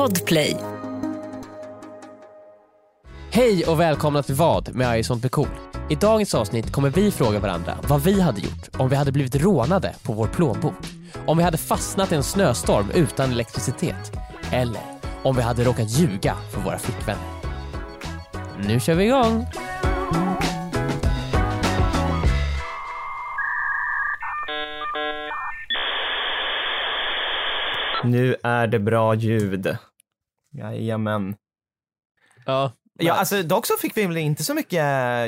Podplay. Hej och välkomna till Vad med I sånt blir cool. I dagens avsnitt kommer vi fråga varandra vad vi hade gjort om vi hade blivit rånade på vår plånbok. Om vi hade fastnat i en snöstorm utan elektricitet. Eller om vi hade råkat ljuga för våra flickvänner. Nu kör vi igång! Nu är det bra ljud. Jajamän. Ja, Ja, alltså dock så fick vi väl inte så mycket,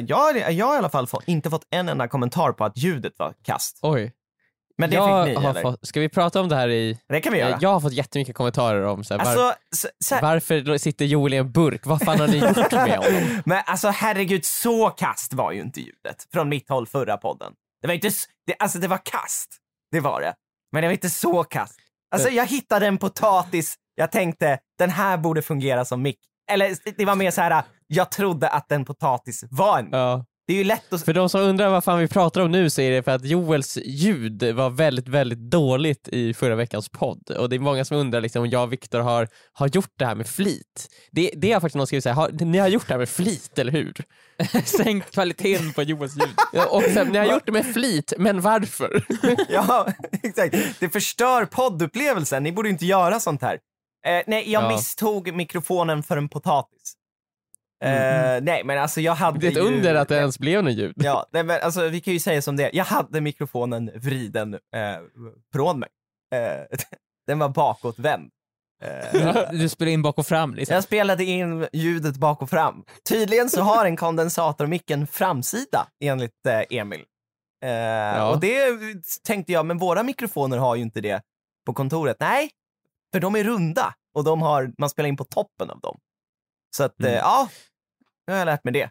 jag, jag har i alla fall fått, inte fått en enda kommentar på att ljudet var kast. oj. Men det jag fick ni eller? fått, ska vi prata om det här i... Det kan vi göra. Jag har fått jättemycket kommentarer om så här, var, Alltså, så, så, varför sitter Joel i en burk? Vad fan har ni gjort med honom? men alltså herregud, så kast var ju inte ljudet från mitt håll förra podden. Det var inte, det, alltså det var kast, det var det. Men det var inte så kast. Alltså jag hittade en potatis, jag tänkte den här borde fungera som mick. Eller det var mer så här, jag trodde att en potatis var en mick. Ja. Det är ju lätt att... För de som undrar vad fan vi pratar om nu så är det för att Joels ljud var väldigt, väldigt dåligt i förra veckans podd. Och det är många som undrar liksom, om jag och Viktor har, har gjort det här med flit. Det, det är faktiskt någon som skrivit såhär, har, ni har gjort det här med flit, eller hur? Sänkt kvaliteten på Joels ljud. Ja, Och sen, ni har gjort det med flit, men varför? Ja, exakt. Det förstör poddupplevelsen. Ni borde inte göra sånt här. Eh, nej, jag Ja. misstog mikrofonen för en potatis. Eh, nej, men alltså jag hade Det är ett ju... under att det ens blev något ljud. Ja, nej, men alltså vi kan ju säga som det. Jag hade mikrofonen vriden eh, från mig. Eh, den var bakåtvänd. Eh, Du spelar in bak och fram liksom. jag spelade in ljudet bak och fram. Tydligen så har en kondensatormick en framsida enligt eh, Emil. Eh, Och det tänkte jag, men våra mikrofoner har ju inte det på kontoret. Nej, för de är runda och de har, man spelar in på toppen av dem. Så att, eh, ja, nu har jag lärt mig det.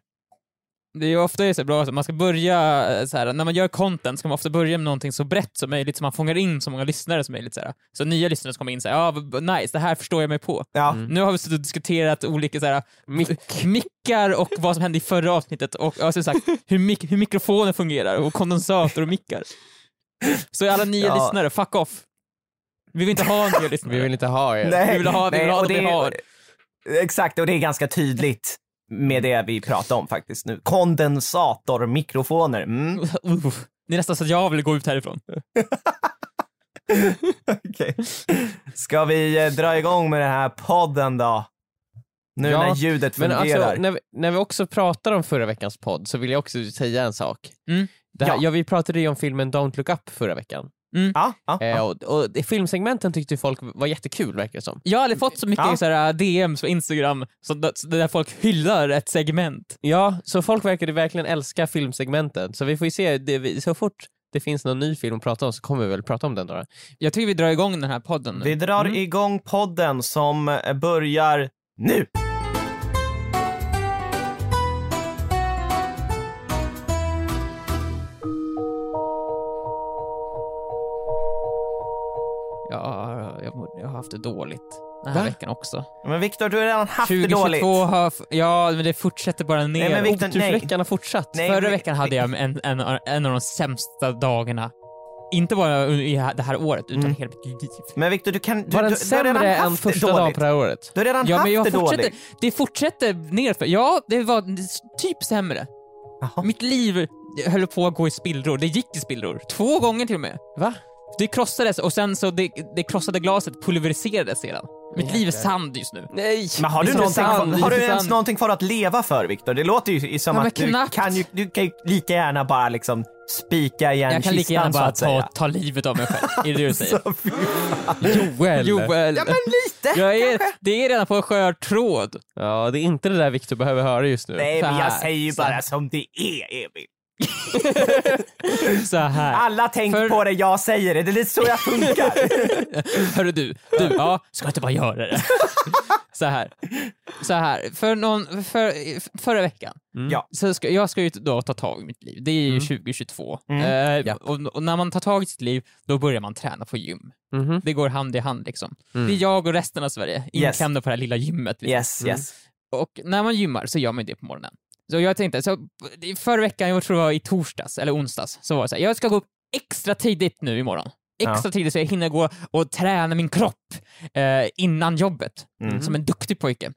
Det är ju ofta så bra att man ska börja eh, så här, när man gör content ska man ofta börja med någonting så brett som möjligt så man fångar in så många lyssnare som möjligt. Så, här. så nya lyssnare som kommer in såhär, ja v- nice, det här förstår jag mig på. Ja, Nu har vi suttit och diskuterat olika så här, Mick. mickar och vad som hände i förra avsnittet och som sagt, hur, mik- hur mikrofoner fungerar och kondensator och mickar. Så alla nya Ja. lyssnare, fuck off. Vi vill inte ha nya lyssnare. Vi vill inte ha er. nej, vi vill ha- vi vill nej, ha och det vi har. Exakt, och det är ganska tydligt med det vi pratar om faktiskt nu. Kondensatormikrofoner. Mm. Uh, det är nästan så att jag vill gå ut härifrån. Okej. Ska vi eh, dra igång med den här podden då? Nu Ja, när ljudet Men fungerar. alltså, när, vi, när vi också pratar om förra veckans podd så vill jag också säga en sak. Mm. Det här, Ja. ja. vi pratade ju om filmen Don't Look Up förra veckan. Ja, ja, Eh, ja. och, och filmsegmenten tyckte folk var jättekul verkar det som. Jag har aldrig fått så mycket Ja. så här, DMs på Instagram så där, så där folk hyllar ett segment. Ja, så folk verkade verkligen älska filmsegmenten. Så vi får ju se, det, vi- så fort det finns någon ny film att prata om så kommer vi väl prata om den då. Jag tycker vi drar igång den här podden nu. Vi drar Mm. igång podden som eh, börjar nu. Haft det dåligt den här Va? veckan också. Men Viktor, du har redan haft det 2022 dåligt. har, ja men det fortsätter bara ner. Nej, men Victor, nej. Otursveckan har fortsatt. Nej, Förra men- veckan hade jag en, en, en av de sämsta dagarna. Inte bara i det här året, utan Mm. hela mitt liv. Men Viktor, du kan... Du, Var den du, du har redan sämre än första dagen på det här året? Du har redan Ja, haft men jag det fortsätter, dåligt. det fortsätter nerför. Ja, det var typ sämre. Jaha. Mitt liv höll på att gå i spillror. Det gick i spillror. Två gånger till och med. Va? Det krossades och sen så det, det krossade glaset pulveriserades sedan. Mitt liv är sand just nu. Nej! Men har du, någonting, sant, har det du ens någonting kvar att leva för, Viktor? Det låter ju som Ja, att du knappt. kan, ju, du kan ju lika gärna bara liksom spika igen Jag kan lika gärna bara ta, ta livet av mig själv. Är det det du säger? Joel! Joel. ja men lite Jag är, kanske. det är redan på skör tråd. Ja, det är inte det där Viktor behöver höra just nu. Nej men jag säger ju bara som det är, Emil. Så här. Alla tänker För- på det, jag säger det. Det är lite så jag funkar. Hörru du, du, ja, ska jag inte bara göra det? Så här. Så här, för, någon, för, förra veckan, Ja. så ska, jag ska ju då ta tag i mitt liv. Det är ju 2022. Mm. Eh, Ja. och, och när man tar tag i sitt liv, då börjar man träna på gym. Mhm. Det går hand i hand liksom. Mm. Det är jag och resten av Sverige inklämda på det här lilla gymmet. Liksom. Yes, yes. Och när man gymmar så gör man det på morgonen. Så jag tänkte, så förra veckan, jag tror det var i torsdags eller onsdags, så var det så här, jag ska gå upp extra tidigt nu imorgon. extra tidigt så jag hinner gå och träna min kropp eh, innan jobbet, Mm. som en duktig pojke.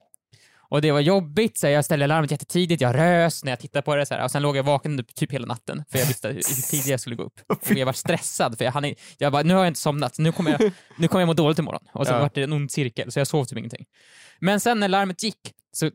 Och det var jobbigt, så jag ställde larmet jättetidigt, jag rös när jag tittade på det, så här, och sen låg jag vaken typ hela natten, för jag visste hur hur tidigt jag skulle gå upp. Och jag var stressad, för jag, hann, jag bara, nu har jag inte somnat, nu kommer jag, nu kommer jag må dåligt imorgon. Och så Ja. var det en ond cirkel, så jag sov typ ingenting. Men sen när larmet gick, så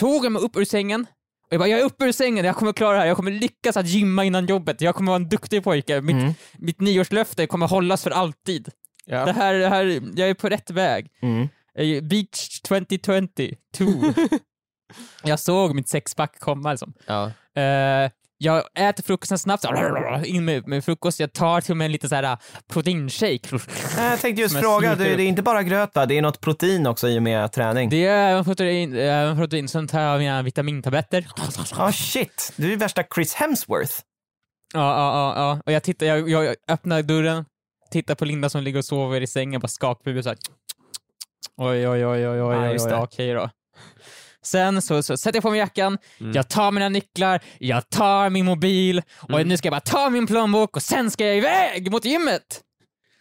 tog jag mig upp ur sängen, jag bara, jag är uppe ur sängen, jag kommer klara det här, jag kommer lyckas att gymma innan jobbet, jag kommer vara en duktig pojke, mitt, Mm. mitt nyårslöfte kommer hållas för alltid. Det, Ja. här, det här, jag är på rätt väg. Mm. Eh, Beach 2020, 2. jag såg mitt sexpack komma liksom. Ja. Eh, jag äter frukosten snabbt, så, in med, med frukost, jag tar till och med en liten så här uh, proteinshake. Jag tänkte just fråga, det, det är inte bara gröt va? Det är något protein också i och med träning. Det är även protein, även protein, sen tar jag mina vitamintabletter. Ah shit, du är värsta Chris Hemsworth. Ja, ja, ja. Och jag, tittar, jag, jag öppnar dörren, tittar på Linda som ligger och sover i sängen, bara skakar på huvudet såhär. Oj, oj, oj, oj, oj, Ja, oj, just oj, det. okej då. Sen så, så sätter jag på mig jackan, Mm. jag tar mina nycklar, jag tar min mobil och Mm. nu ska jag bara ta min plånbok och sen ska jag iväg mot gymmet!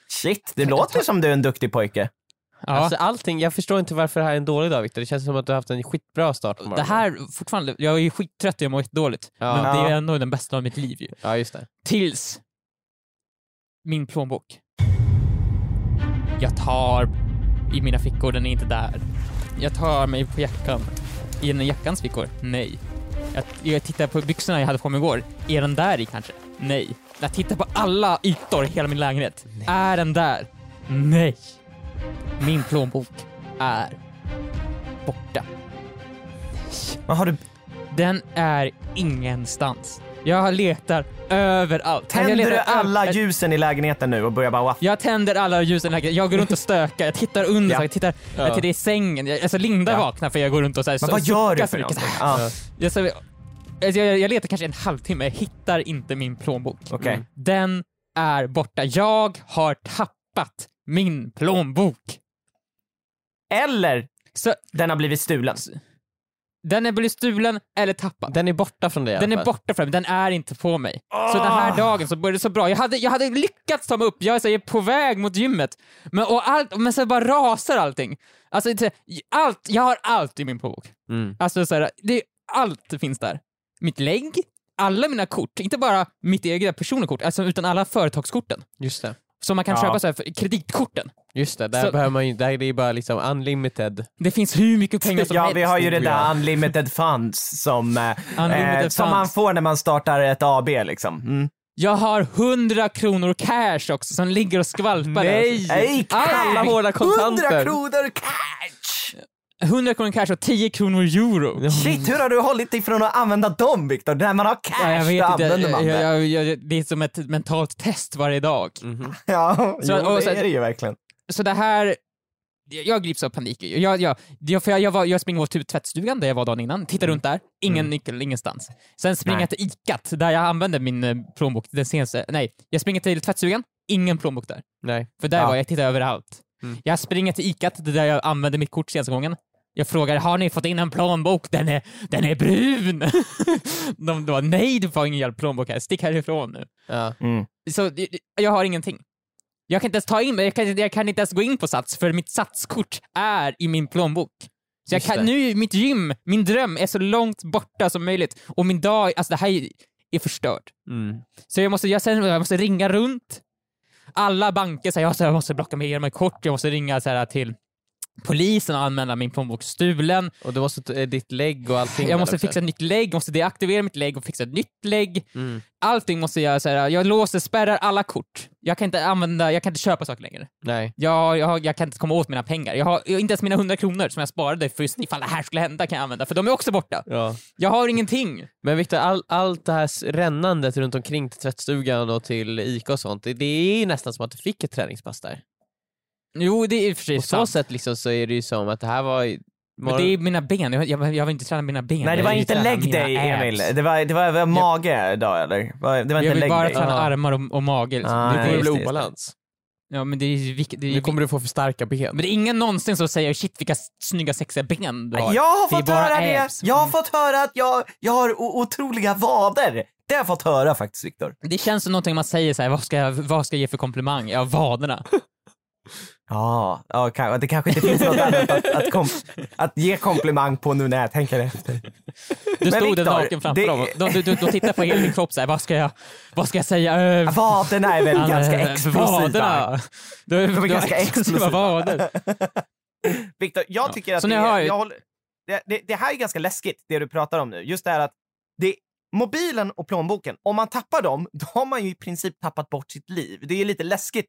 Shit, det låter som du är en duktig pojke. Ja, Alltså allting, jag förstår inte varför det här är en dålig dag Viktor. Det känns som att du har haft en skitbra start på det här fortfarande, jag är ju skittrött och jag mår dåligt. Ja. Men det är ändå den bästa av mitt liv ju. Ja, just det. Tills min plånbok. Jag tar i mina fickor, den är inte där. Jag tar mig på jackan. I den jackans fickor? Nej. Jag, jag tittar på byxorna jag hade på mig igår. Är den där i kanske? Nej. Jag tittar på alla ytor i hela min lägenhet. Är den där? Nej. Min plånbok är borta. Vad har du? Den är ingenstans. Jag letar överallt. jag Tänder letar du över- alla jag- ljusen i lägenheten nu och börjar bara waffa? Jag tänder alla ljusen i lägenheten. jag går runt och stökar, jag tittar under, Ja. jag tittar, Ja. jag tittar i sängen. Jag, alltså Linda Ja. vaknar för jag går runt och så här, Men vad gör du för mycket. någonting? Ja, Jag, så, alltså, jag, jag letar kanske en halvtimme, jag hittar inte min plånbok. okej. Mm. Den är borta. Jag har tappat min plånbok. Eller Så den har blivit stulen. Den är blivit stulen eller tappad. Den är borta från dig Den är borta från mig, den är inte på mig. Så den här dagen så började det så bra. Jag hade, jag hade lyckats ta mig upp, jag är, så, jag är på väg mot gymmet. Men, och allt, men så bara rasar allting. Alltså, allt, jag har allt i min plånbok. Mm. Alltså, så här, det, allt finns där. Mitt lägg, alla mina kort, inte bara mitt eget personliga kort, alltså, utan alla företagskorten. Just det. Som man kan Ja. köpa så här, för kreditkorten. Just det, där Så- behöver man ju, där är det ju bara liksom unlimited. Det finns hur mycket pengar som Ja, helst. vi har ju det där unlimited funds som, eh, Unlimited eh, som man funds. får när man startar ett AB liksom. Mm. Jag har 100 kronor cash också som ligger och skvalpar. där. Nej, Alla hårda kontanter. 100 kronor cash! 100 kronor cash och 10 kronor euro. Shit, hur har du hållit dig från att använda dem Viktor? När man har cash, Ja, jag vet då inte, använder man jag, det. jag, jag, det är som ett mentalt test varje dag. Mhm. Ja, Så- jo, och det är det ju verkligen. Så det här, jag grips av panik. Jag, jag, jag, för jag, jag, var, jag springer mot typ tvättstugan där jag var dagen innan, tittar runt där, ingen nyckel ingenstans. Sen springer jag till Icat, där jag använde min eh, plånbok den senaste, nej, jag springer till tvättstugan, ingen plånbok där. Nej. För där Ja. var jag, tittade överallt. Mm. Jag springer till Icat, det där jag använde mitt kort senaste gången. Jag frågar, har ni fått in en plånbok? Den är, den är brun! De bara, nej du får ingen jävla plånbok här, stick härifrån nu. Ja. Mm. Så jag har ingenting. Jag kan inte ens ta in jag kan, jag kan inte ens gå in på Sats för mitt Satskort är i min plånbok. Så jag kan, nu, mitt gym, min dröm är så långt borta som möjligt och min dag, alltså det här är, är förstört. Mm. Så jag måste, jag, sen, jag måste ringa runt. Alla banker säger jag, jag måste blocka med mig kort, jag måste ringa så här, till polisen och anmäla min plånbok stulen. Och du måste eh, ditt lägg och allting. Jag måste fixa ett nytt lägg, jag måste deaktivera mitt lägg och fixa ett nytt lägg. Mm. Allting måste jag här, jag låser, spärrar alla kort. Jag kan inte använda, jag kan inte köpa saker längre. Nej. Jag, jag, jag kan inte komma åt mina pengar. Jag har inte ens mina 100 kronor som jag sparade för just ifall det här skulle hända kan jag använda, för de är också borta. Ja. Jag har ingenting. Men Viktor, all, allt det här rännandet runt omkring till tvättstugan och till Ica och sånt, det, det är nästan som att du fick ett träningspass där. Jo, det är i och för sig På så sant. sätt liksom så är det ju som att det här var... Men det är mina ben, jag, jag, jag vill inte träna mina ben. Nej, det jag var vill inte träna leg mina day abs. Emil. Det var, det var, det var mage idag eller? Det var, det var Jag inte vill leg bara day. träna Ja. armar och, och mage. Liksom. Ah, det, nej, det, det just blir det, obalans. ja, men det är, det är, Nu kommer du få för starka ben. men det är ingen någonsin som säger shit vilka snygga sexiga ben du har. Jag har Det är fått bara höra det! abs. Jag har fått höra att jag, jag har o- otroliga vader. Det har jag fått höra faktiskt Viktor. Det känns som någonting man säger såhär, vad ska jag, vad ska jag ge för komplimang? Ja, vaderna. Ja, ja kan- det kanske inte finns något annat att, att, kom, att ge komplimang på nu när jag tänker efter. Du Men stod där naken framför det- dem. De, de, de, de tittar på hela din kropp såhär, vad ska jag, vad ska jag säga? Vaderna är väl ganska explosiva. Vaderna. Du, är du har ganska explosiva. vader. Viktor, jag Ja. tycker att Så det, hör jag håller, det, det här är ganska läskigt, det du pratar om nu. Just det här att det, mobilen och plånboken, om man tappar dem, då har man ju i princip tappat bort sitt liv. Det är lite läskigt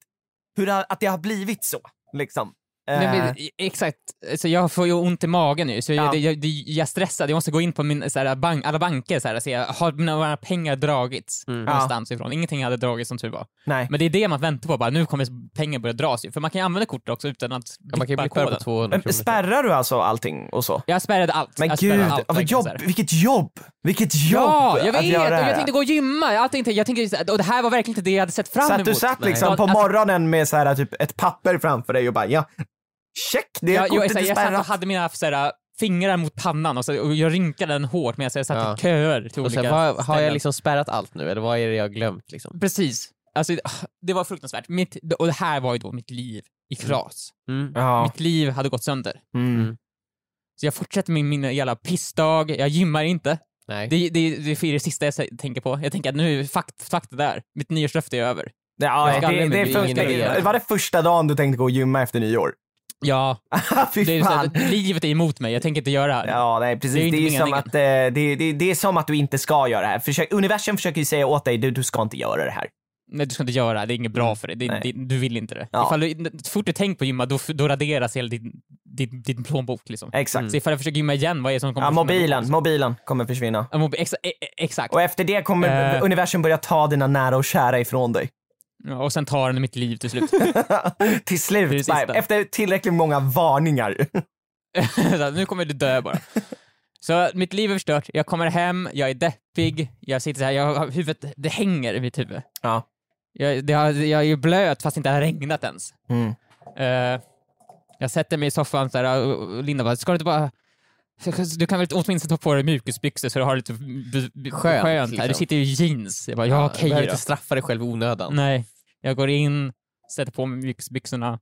hur det, att det har blivit så. Liksom. Men, Eh, men, exakt, så jag får ju ont i magen nu, så Ja. jag, jag, jag är stressad. Jag måste gå in på min, så här, bank, alla banker så här, se, har mina pengar dragits Mm. någonstans ifrån? Ingenting hade dragits som tur var. nej. Men det är det man väntar på, bara nu kommer pengar börja dras ju. För man kan ju använda kortet också utan att Ja, man kan ju spärrad på koden. 200 Men spärrar du alltså allting och så? Jag spärrade allt. Men jag gud, allt, vad verkligen, jobb, så vilket jobb! Vilket jobb Ja, jag vet! Och jag tänkte gå och gymma. Jag tänkte, jag tänkte, och det här var verkligen inte det jag hade sett fram Så emot. att du satt Nej. liksom på Alltså- morgonen med så här, typ ett papper framför dig och bara ja, check, det är jag, jag, kortet jag, jag spärrat. hade mina så här, fingrar mot pannan och, så, och jag rynkade den hårt medan jag satt Ja. i köer till Och olika sen, vad, har jag liksom spärrat allt nu eller vad är det jag har glömt liksom? Precis. Alltså, det var fruktansvärt. Mitt, och det här var ju då mitt liv i kras. Mm. Ja. Mitt liv hade gått sönder. Mm. Så jag fortsätter med min jävla pissdag, jag gymmar inte. Nej. Det, det, det är det sista jag tänker på. Jag tänker att nu, fakt, fakta där. Mitt nyårslöfte är över. Ja, Jag det, det, ingen idé. Var det första dagen du tänkte gå och gymma efter nyår? Ja, det är så att livet är emot mig, jag tänker inte göra det här. Ja, nej, precis. Det Det är som att, eh, det, det, det är som att du inte ska göra det här. Försök, universum försöker ju säga åt dig, du, du ska inte göra det här. Nej, du ska inte göra det, det är inget bra för dig. Det, det, du vill inte det. Ja. Ifall du, fort du tänker på gymma, då, då raderas hela din, din, din plånbok. Liksom. Exakt. Så ifall jag försöker gymma igen, vad är det som kommer Ja, mobilen, mobilen kommer försvinna. Ja, mobi- exa, e, e, exakt. Och efter det kommer Eh. universum börja ta dina nära och kära ifrån dig. Ja, och sen tar den mitt liv till slut. Till slut, sista. efter tillräckligt många varningar. Nu kommer du dö bara. Så mitt liv är förstört, jag kommer hem, jag är deppig, jag sitter så här, jag har huvudet, det hänger i mitt huvud. Ja. Jag, det har, jag är ju blöt fast det inte har regnat ens. Mm. Eh, jag sätter mig i soffan så här, och Linda bara, ska du inte bara... Du kan väl åtminstone ta på dig mjukisbyxor så du har lite Skönt, skönt, här. liksom. Du sitter ju i jeans. Jag bara, ja, Du okej behöver då. inte straffa dig själv i onödan. Nej. Jag går in, sätter på mig mjukisbyxorna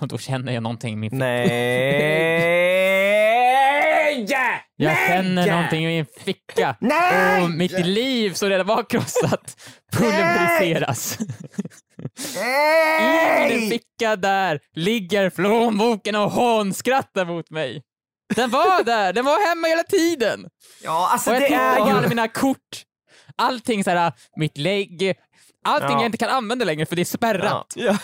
och då känner jag någonting i min ficka. Nej! Jag Nej! känner någonting i min ficka. Nej! Och mitt liv som redan var krossat pulveriseras. I min Nej! ficka där ligger plånboken och hånskrattar mot mig. Den var där, den var hemma hela tiden. Ja, alltså Och jag det tittar på är alla ju... mina kort, allting såhär, mitt lägg, allting Ja. jag inte kan använda längre för det är spärrat. Ja.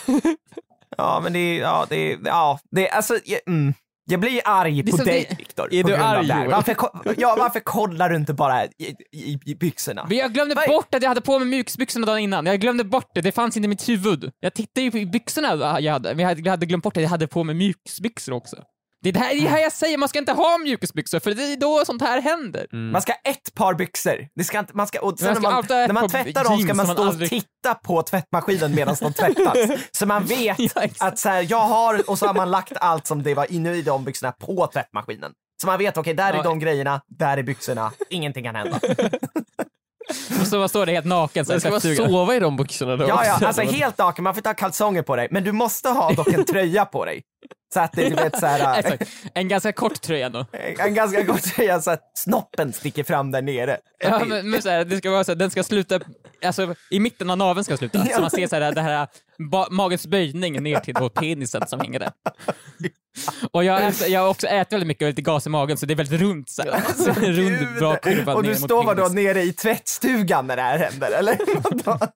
Ja, men det är, ja, det är, ja, det är, alltså, jag, mm. Jag blir arg på dig det- Viktor. Är du arg. Joel? Varför, ja, varför kollar du inte bara i, i, i byxorna? Men jag glömde Vad- bort att jag hade på mig mjukisbyxorna dagen innan. Jag glömde bort det, det fanns inte i mitt huvud. Jag tittade ju på byxorna jag hade, men jag hade glömt bort att jag hade på mig mjukisbyxor också. Det är det här, det här jag säger, man ska inte ha mjukisbyxor för det är då sånt här händer. Man ska ha ett par byxor. Det ska inte, man ska, och sen Man ska när man, när man tvättar dem ska man stå man och aldrig- titta på tvättmaskinen medan de tvättas. så man vet Ja, att så här, jag har, och så har man lagt allt som det var inne i de byxorna på tvättmaskinen. Så man vet, okej, där är Ja. de grejerna, där är byxorna, ingenting kan hända. Och så står där helt naken så ska man sova i de byxorna då Ja, ja, alltså helt naken, man får inte ha kalsonger på dig, men du måste ha dock en tröja på dig. Så att det, du vet, så här, Exakt. En ganska kort tröja ändå. en ganska god tröja så att snoppen sticker fram där nere. Ja, men, men så här, det ska vara så här, den ska sluta, alltså i mitten av naveln ska sluta. Så man ser så här, det här ba, magens böjning ner till då penisen som hänger där. Och jag, äter, jag har också ätit väldigt mycket och lite gas i magen så det är väldigt runt så här. Så en rund bra kurva Och ner du står vadå nere i tvättstugan när det här händer, eller?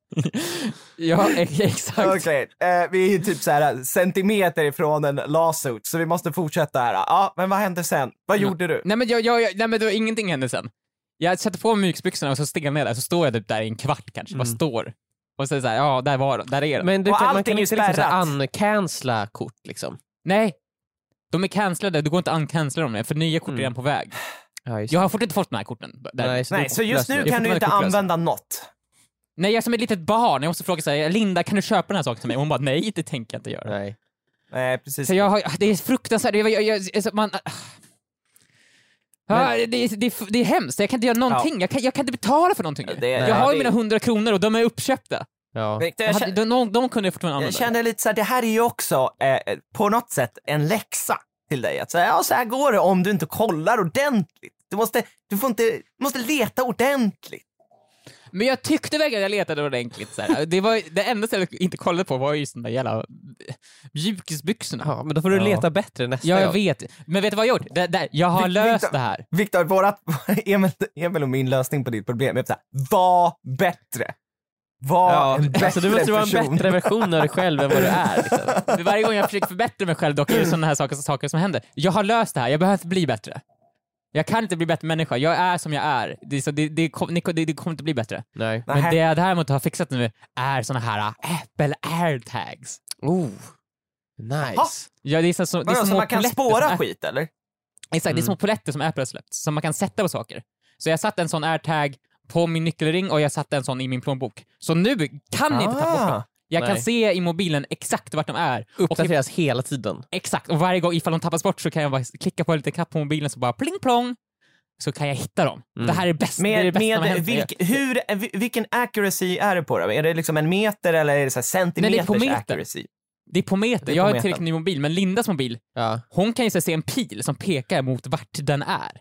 Ja, ex- exakt. Okej, eh, vi är ju typ så här centimeter ifrån en lawsuit, så vi måste fortsätta här. Ja, men vad hände sen? Vad gjorde du? Nej men, jag, jag, jag, nej, men då, ingenting hände sen. Jag sätter på mig mjukisbyxorna och så stelnar jag där, så står jag typ där i en kvart kanske, bara står. Och det så här, ja där var där är den. Men du Och kan, man kan inte liksom uncancella kort liksom. Nej, de är cancellade, du går inte att uncancella dem, för nya kort är Mm. redan på väg. Ja, just Jag har fortfarande inte fått de här korten. Där. Nej, så Nej, så just nu kan du inte använda något. Nej, jag är som ett litet barn, jag måste fråga så här, Linda kan du köpa den här saken till mig? Och hon bara, nej det tänker jag inte göra. Nej. Nej, precis. Så jag har, det är fruktansvärt, jag, jag, jag, alltså, man, Ja, det, det, det, är hemskt, jag kan inte göra någonting. Jag, kan, jag kan inte betala för någonting. Det- jag har ju det- mina 100 kronor och de är uppköpta. Ja. Victor, Jag jag, hade, känner, de, de kunde jag fortfarande jag använda. kände lite så här, det här är ju också eh, på något sätt en läxa till dig. Att säga, ja, så här går det om du inte kollar ordentligt. Du måste, du får inte, du måste leta ordentligt. Men jag tyckte verkligen att jag letade ordentligt. Så här. Det, var, det enda stället jag inte kollade på var just de där jävla mjukisbyxorna. ja, men då får du Ja. leta bättre nästa Ja, jag gång. vet. Men vet du vad jag har gjort? Det, där, jag har Vic- löst Victor- det här. Viktor, vårat, Emil, Emil och min lösning på ditt problem är så här, var bättre. Var Ja, en bättre alltså du måste vara en person. bättre version av dig själv än vad du är. Liksom. Varje gång jag försöker förbättra mig själv dock är det sådana här saker, saker som händer. Jag har löst det här, jag behöver bli bättre. Jag kan inte bli bättre människa, jag är som jag är. Det, är så, det, det, kom, ni- det, det kommer inte bli bättre. Nej. Men Nähä. det jag däremot har fixat nu är såna här äh, Apple airtags. Oh, nice. Jaha. Ja, det är så, så, det är Vadå, så man kan som spåra Apple- skit eller? Exakt, det är små poletter som Apple har släppt, som man kan sätta på saker. Så jag satte en sån airtag på min nyckelring och jag satte en sån i min plånbok. Så nu kan ni inte ta bort dem. Jag kan Nej. se i mobilen exakt vart de är. Och if, Uppdateras hela tiden. exakt, och varje gång ifall de tappas bort så kan jag bara klicka på en liten knapp på mobilen så bara pling plong, så kan jag hitta dem. Mm. Det här är bäst, det är det Med, bästa har med mig. vilk, hur, vi- vilken accuracy är det på det? Är det liksom en meter eller är det så här centimeters på meter. accuracy? Det är på meter, Det är jag på har en metern. tillräckligt ny mobil, men Lindas mobil, Ja. hon kan ju se en pil som pekar mot vart den är.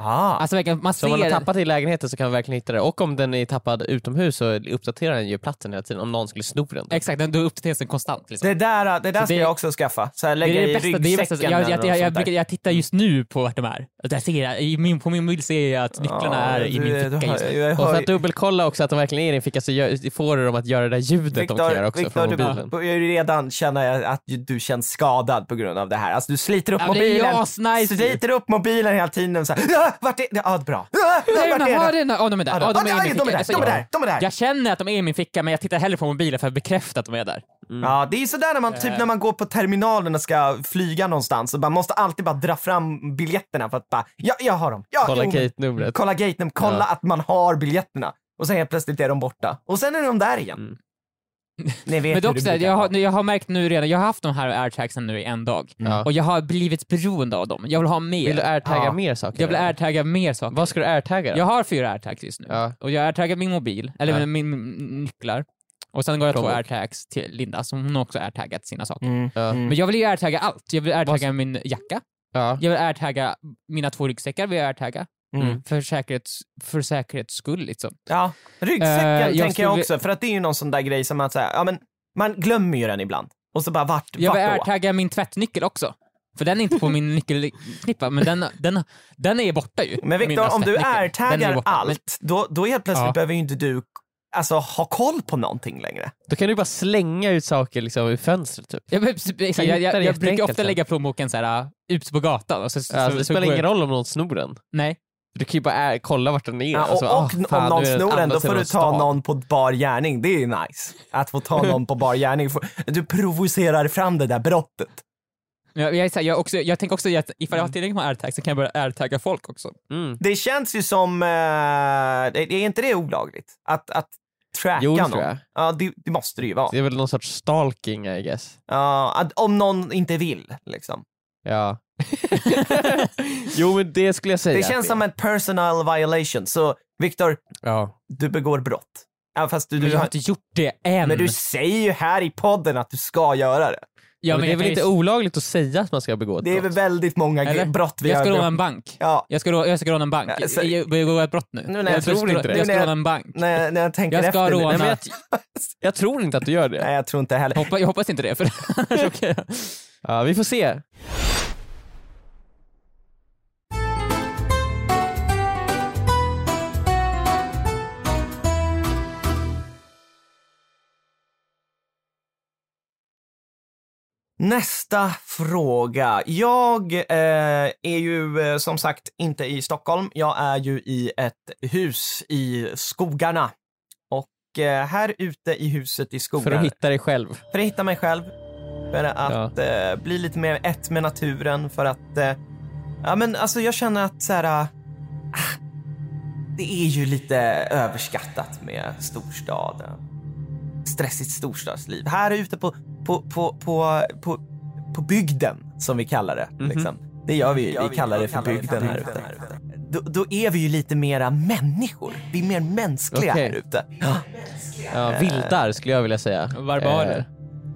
Ah. Alltså verkligen, man Så om man har ser... tappat i lägenheten så kan man verkligen hitta det. Och om den är tappad utomhus så uppdaterar den ju platsen hela tiden om någon skulle sno den. Exakt, den- då uppdateras den konstant. Liksom. det där, det där Så ska det- jag också skaffa. Så här, Det lägga är det i bästa, det är det ryggsäcken bästa. Jag, jag, jag, jag, brukar- jag tittar just nu på vart de är. Där ser jag, i min, på min mobil ser jag att nycklarna Ja, är i du- min du ficka har- just nu. jag Och för att dubbelkolla också att de verkligen är i din ficka så gör, får du dem att göra det där ljudet de kan göra också Victor, från du mobilen. börjar ju redan känna att du känns skadad på grund av det här. Alltså du sliter upp Ja, men det är mobilen, asnice ju. sliter upp mobilen hela tiden så här, "Ah, vart är det? Ja, bra. Ah, Nej, vart är det? ja, de är där. Ja, de är de är där, de är jag- där, de är där. Jag känner att de är i min ficka, men jag tittar hellre på mobilen för att bekräfta att de är där. Ja, det är ju sådär när man, Eh. typ när man går på terminalen och ska flyga någonstans och man måste alltid bara dra fram biljetterna för att bara, ja, jag har dem. Ja, Kolla gate-numret. Kolla gate kolla Ja. att man har biljetterna. Och sen helt plötsligt är de borta. Och sen är de där igen. Mm. Ni vet Men dock, så här, jag, har, jag har märkt nu redan, jag har haft de här airtagsen nu i en dag. Ja. Och jag har blivit beroende av dem. Jag vill ha mer. Vill du airtagga Ja. mer saker? jag vill airtagga mer saker. Vad ska du airtagga då? Jag har fyra airtags just nu. Ja. Och jag airtaggar min mobil, eller Ja. min, min nycklar. Och sen går jag två airtags till Linda, som hon också airtaggat sina saker. Mm. Ja. Mm. Men jag vill ju airtagga allt. Jag vill airtagga min jacka, Ja. jag vill airtagga mina två ryggsäckar, vill jag airtagga. Mm. För, säkerhets, för säkerhets skull liksom. Ja, ryggsäcken jag tänker jag också, för att det är ju någon sån där grej som att säga, ja men man glömmer ju den ibland. Och så bara vart, Jag vill vart då? airtagga min tvättnyckel också. För den är inte på min nyckelknippa, men den, den, den är borta ju. Men Viktor, om du airtaggar borta. Men- allt, då, då helt plötsligt Ja. behöver ju inte du alltså, ha koll på någonting längre. Då kan du bara slänga ut saker liksom ur fönstret typ. Jag, exakt, jag, jag, det jag brukar ofta sen. lägga plånboken så här, uh, ute på gatan. Och så, så, Alltså, så, det så spelar går ingen jag- roll om någon snor den. Nej. Du kan ju bara kolla vart den är. Ja, och Alltså, och ah, om fan, någon nu är snor den, då får du ta stan. någon på bar gärning. Det är nice. Att få ta någon på bar gärning. Du provocerar fram det där brottet. Jag, jag, här, jag, också, jag tänker också att ifall jag har tillräckligt med airtags så kan jag börja airtagga folk också. Mm. Det känns ju som, eh, det- är inte det olagligt? Att, att tracka Jo, någon? tror jag. Ja, det, det måste det ju vara. Det är väl någon sorts stalking I guess. Ja, att, om någon inte vill, liksom. Ja. Jo men det skulle jag säga. Det känns som en personal violation. Så Viktor, Ja. du begår brott. Ja, fast du, Men du, jag har inte gjort det än. men du säger ju här i podden att du ska göra det. Ja, men det är jag väl inte olagligt att säga att man ska begå ett Det är väl brott? väldigt många Eller? brott vi Jag ska råna en bank. Ja, Jag ska, rå- jag ska råna en bank. Ja, så- Jag begår ett brott nu. Nu när jag tror ska, inte det. Jag ska råna en bank. när, när jag tänker Jag ska efter. råna- Nej, jag, jag tror inte att du gör det. Nej, jag tror inte heller. Hoppa, jag hoppas inte det, för jag. Ja, vi får se. Nästa fråga. Jag eh, är ju eh, som sagt inte i Stockholm. Jag är ju i ett hus i skogarna. Och eh, här ute i huset i skogarna, För att hitta dig själv. för att hitta mig själv, för att eh, bli lite mer ett med naturen, för att eh, Ja men alltså jag känner att så här, ah, det är ju lite överskattat med storstaden. Stressigt storstadsliv. Här ute på, på, på, på, på, på bygden, som vi kallar det. Mhm. Liksom. Det gör vi ju. Vi kallar det för bygden här ute. Då, då är vi ju lite mera människor. Vi är mer mänskliga Okej. här ute. Ja, vildar skulle jag vilja säga. Barbarer. Eh,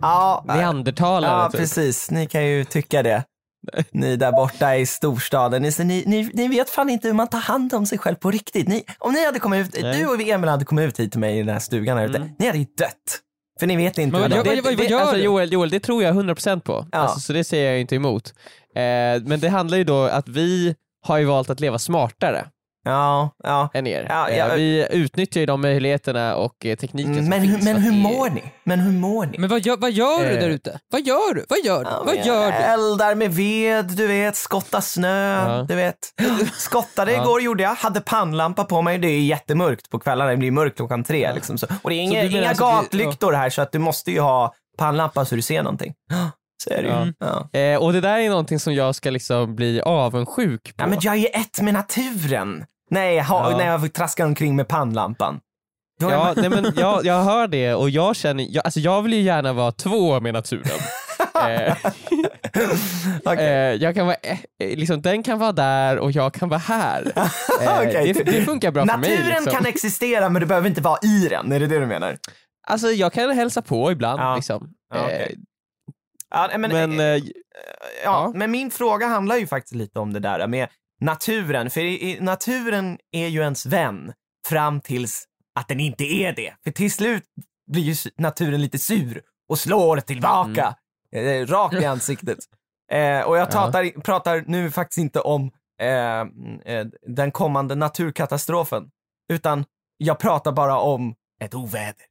Ja, neandertalare ja typ. precis. Ni kan ju tycka det. Ni där borta i storstaden, ni, ni, ni, ni vet fan inte hur man tar hand om sig själv på riktigt. Ni, om ni hade kommit ut, Nej. du och Emil hade kommit ut hit till mig i den här stugan här ute, Mm. ni hade ju dött. För ni vet inte Men vad det, vad- vad- gör alltså? Joel, Joel, det tror jag 100% på. Ja. Alltså, så det säger jag inte emot. Eh, men det handlar ju då att vi har ju valt att leva smartare Ja, ja. än er. Ja, ja. Eh, vi utnyttjar ju de möjligheterna och eh, tekniken som Men, hur- finns. men hur mår ni? Men hur mår ni? Men vad gör, vad gör du Eh. där ute? Vad gör du? Vad gör du? Ja, vad gör du? Eldar med ved, du vet, skotta snö, Ja. du vet. Skottade Ja. igår gjorde jag, hade pannlampa på mig, det är jättemörkt på kvällarna, det blir mörkt klockan tre. Liksom, så. Och det är inga, inga alltså gatlyktor här så att du måste ju ha pannlampa så du ser någonting. Ju. Ja. Ja. Eh, och det där är någonting som jag ska liksom bli avundsjuk på. Ja, men jag är ju ett med naturen. Nej, ha, Ja. när jag traskar omkring med pannlampan. Ja, nej, men jag, jag hör det och jag känner, jag, alltså jag vill ju gärna vara två med naturen. eh, Okej. eh, jag kan vara, eh, liksom, den kan vara där och jag kan vara här. Okej. det, det funkar bra för mig. Naturen Liksom. kan existera men du behöver inte vara i den, är det det du menar? Alltså jag kan hälsa på ibland. Ja. Liksom. Ja. Eh, Ja, men, men ja, ja. men min fråga handlar ju faktiskt lite om det där med naturen. För i, i, naturen är ju ens vän fram tills att den inte är det. För till slut blir ju naturen lite sur och slår tillbaka eh, rakt i ansiktet. Eh, och jag Ja. pratar, pratar nu faktiskt inte om eh, eh, den kommande naturkatastrofen, utan jag pratar bara om ett oväder.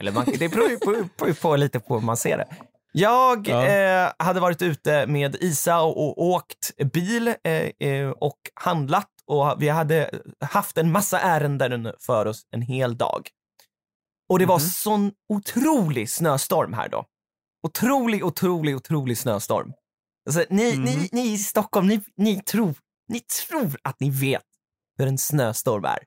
Eller man, det beror ju på, på, på lite på hur man ser det. Jag Ja. eh, hade varit ute med Isa och, och åkt bil eh, eh, och handlat och vi hade haft en massa ärenden för oss en hel dag. Och det var Mhm. sån otrolig snöstorm här då. Otrolig, otrolig, otrolig snöstorm. Alltså, ni, Mhm. ni, ni i Stockholm, ni, ni, tror, ni tror att ni vet hur en snöstorm är.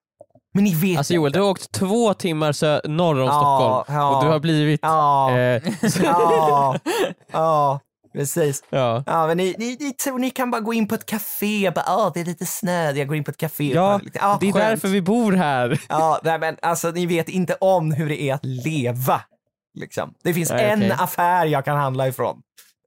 Men ni vet alltså Joel, inte. du har åkt två timmar sö- norr om Ja, Stockholm ja. och du har blivit... Ja, Eh, ja, ja, precis. ja. Ja, men ni, ni, ni tror ni kan bara gå in på ett café och bara, ah, det är lite snö, jag går in på ett café. och Ja, tar lite- ah, det är skönt. därför vi bor här. Ja, nej, men alltså ni vet inte om hur det är att leva. Liksom. Det finns Nej, en okej. affär jag kan handla ifrån.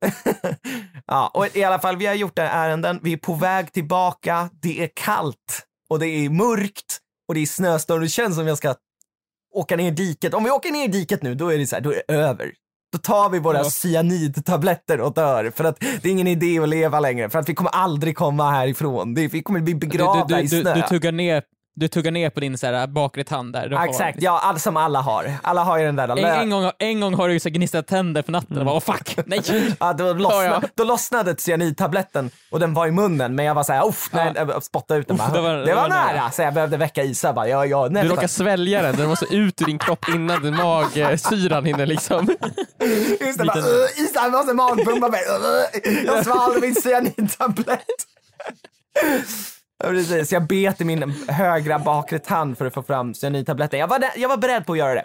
ja, och i alla fall, vi har gjort det här ärenden, vi är på väg tillbaka, det är kallt och det är mörkt och det är snöstorm. Det känns som jag ska åka ner i diket. Om vi åker ner i diket nu, då är det så här, då är det över. Då tar vi våra Ja. cyanidtabletter och dör för att det är ingen idé att leva längre för att vi kommer aldrig komma härifrån. Vi kommer bli Du, begravda du, i du, snö. du, tuggar ner, du tuggar ner på din så här, bakre tand där. Du exakt, ja, all, som alla har. Alla har ju den där En, en, gång, en gång har du så gnistrat tänder på natten och bara, åh fuck, nej. Ja, då, lossna, Ja, ja. då lossnade cyanidtabletten och den var i munnen men jag var såhär, uff, nej, Ja. jag spottade ut den. Uff, bara. det var- det det var, var nära. nära. så jag behövde väcka Isa. Bara, ja, ja, Du nästa. råkar svälja den, den måste ut ur din kropp innan din magsyran hinner liksom. Just det, bara, "Ugh, Isa jag måste magpumpa mig. Jag svalde min cyanidtablett. Precis, jag bet i min högra bakre tand för att få fram cyanidtabletten. Jag var, där, jag var beredd på att göra det.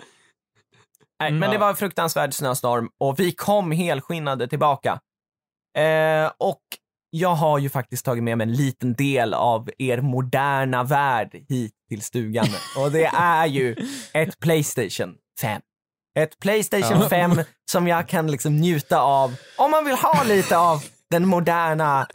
Nej, men det var en fruktansvärd snöstorm och vi kom helskinnade tillbaka. Eh, och jag har ju faktiskt tagit med mig en liten del av er moderna värld hit till stugan. Och det är ju ett Playstation 5. Ett Playstation Ja. 5 som jag kan liksom njuta av om man vill ha lite av den moderna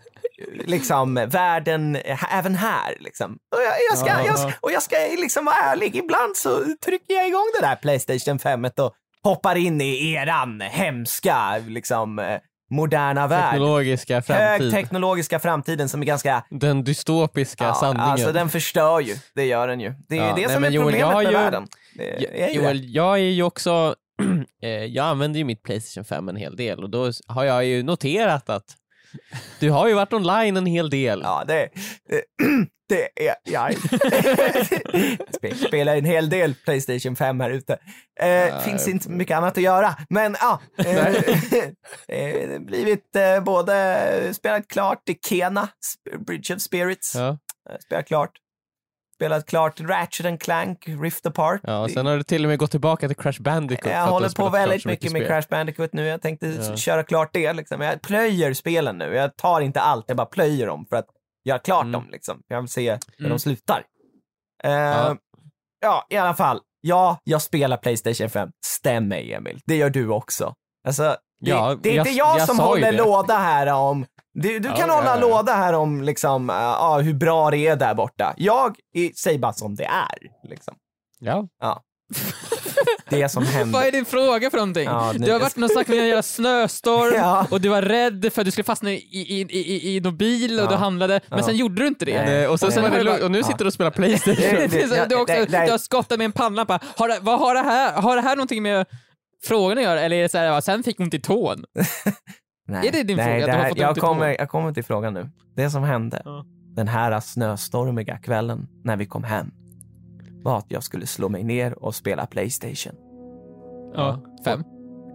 liksom, världen eh, även här. Liksom. Och, jag, jag ska, Ja. jag, och jag ska liksom vara ärlig, ibland så trycker jag igång det där Playstation 5 och hoppar in i eran hemska liksom, eh, moderna värld. Teknologiska framtid. Högteknologiska framtiden som är ganska Den dystopiska Ja, sanningen. alltså den förstör ju. Det gör den ju. Det är Ja, det nej, som är Joel, problemet med ju- världen. Är Joel, det. jag är ju också, eh, jag använder ju mitt Playstation 5 en hel del och då har jag ju noterat att du har ju varit online en hel del. Ja, det, det, det är jag. Spe- Spelar en hel del Playstation 5 här ute. Eh, finns inte mycket annat att göra, men ja. Eh, det har blivit eh, både spelat klart i Kena, Sp- Bridge of Spirits, Ja. eh, spelat klart. Spelat klart Ratchet and Clank, Rift Apart. Ja, och sen har du till och med gått tillbaka till Crash Bandicoot. Jag håller på väldigt mycket med. Crash Bandicoot nu. Jag tänkte Ja. köra klart det. Liksom. Jag plöjer spelen nu. Jag tar inte allt, jag bara plöjer dem för att göra klart Mm. dem. Liksom. Jag vill se hur Mm. de slutar. Eh, Ja. ja. i alla fall. Ja, jag spelar Playstation 5. Stäm mig, Emil. Det gör du också. Alltså, det, Ja, det är inte jag- jag, jag som håller låda här om... Du, du Ja, kan ja, hålla ja. låda här om liksom, uh, ja, hur bra det är där borta. Jag i- säger bara som det är. Liksom. Ja. Det som händer. Vad är din fråga för någonting? Ja, nu- du har varit någon snack med en jävla snöstorm Ja. och du var rädd för att du skulle fastna i, i, i, i, någon bil och Ja. du handlade, men Ja. sen gjorde du inte det. Nej. Och, sen, sen du och nu sitter du och spelar Playstation. Det- Precis, det- du, också, du har skottat med en pannlampa. Har det, vad har, det här, har det här någonting med frågan att göra? Eller är det så här, ja, sen fick ont i tån? Nej, Är det din nej, fråga, det här, jag, kommer, jag kommer till frågan nu. Det som hände Ja. den här snöstormiga kvällen när vi kom hem var att jag skulle slå mig ner och spela Playstation. Ja, fem.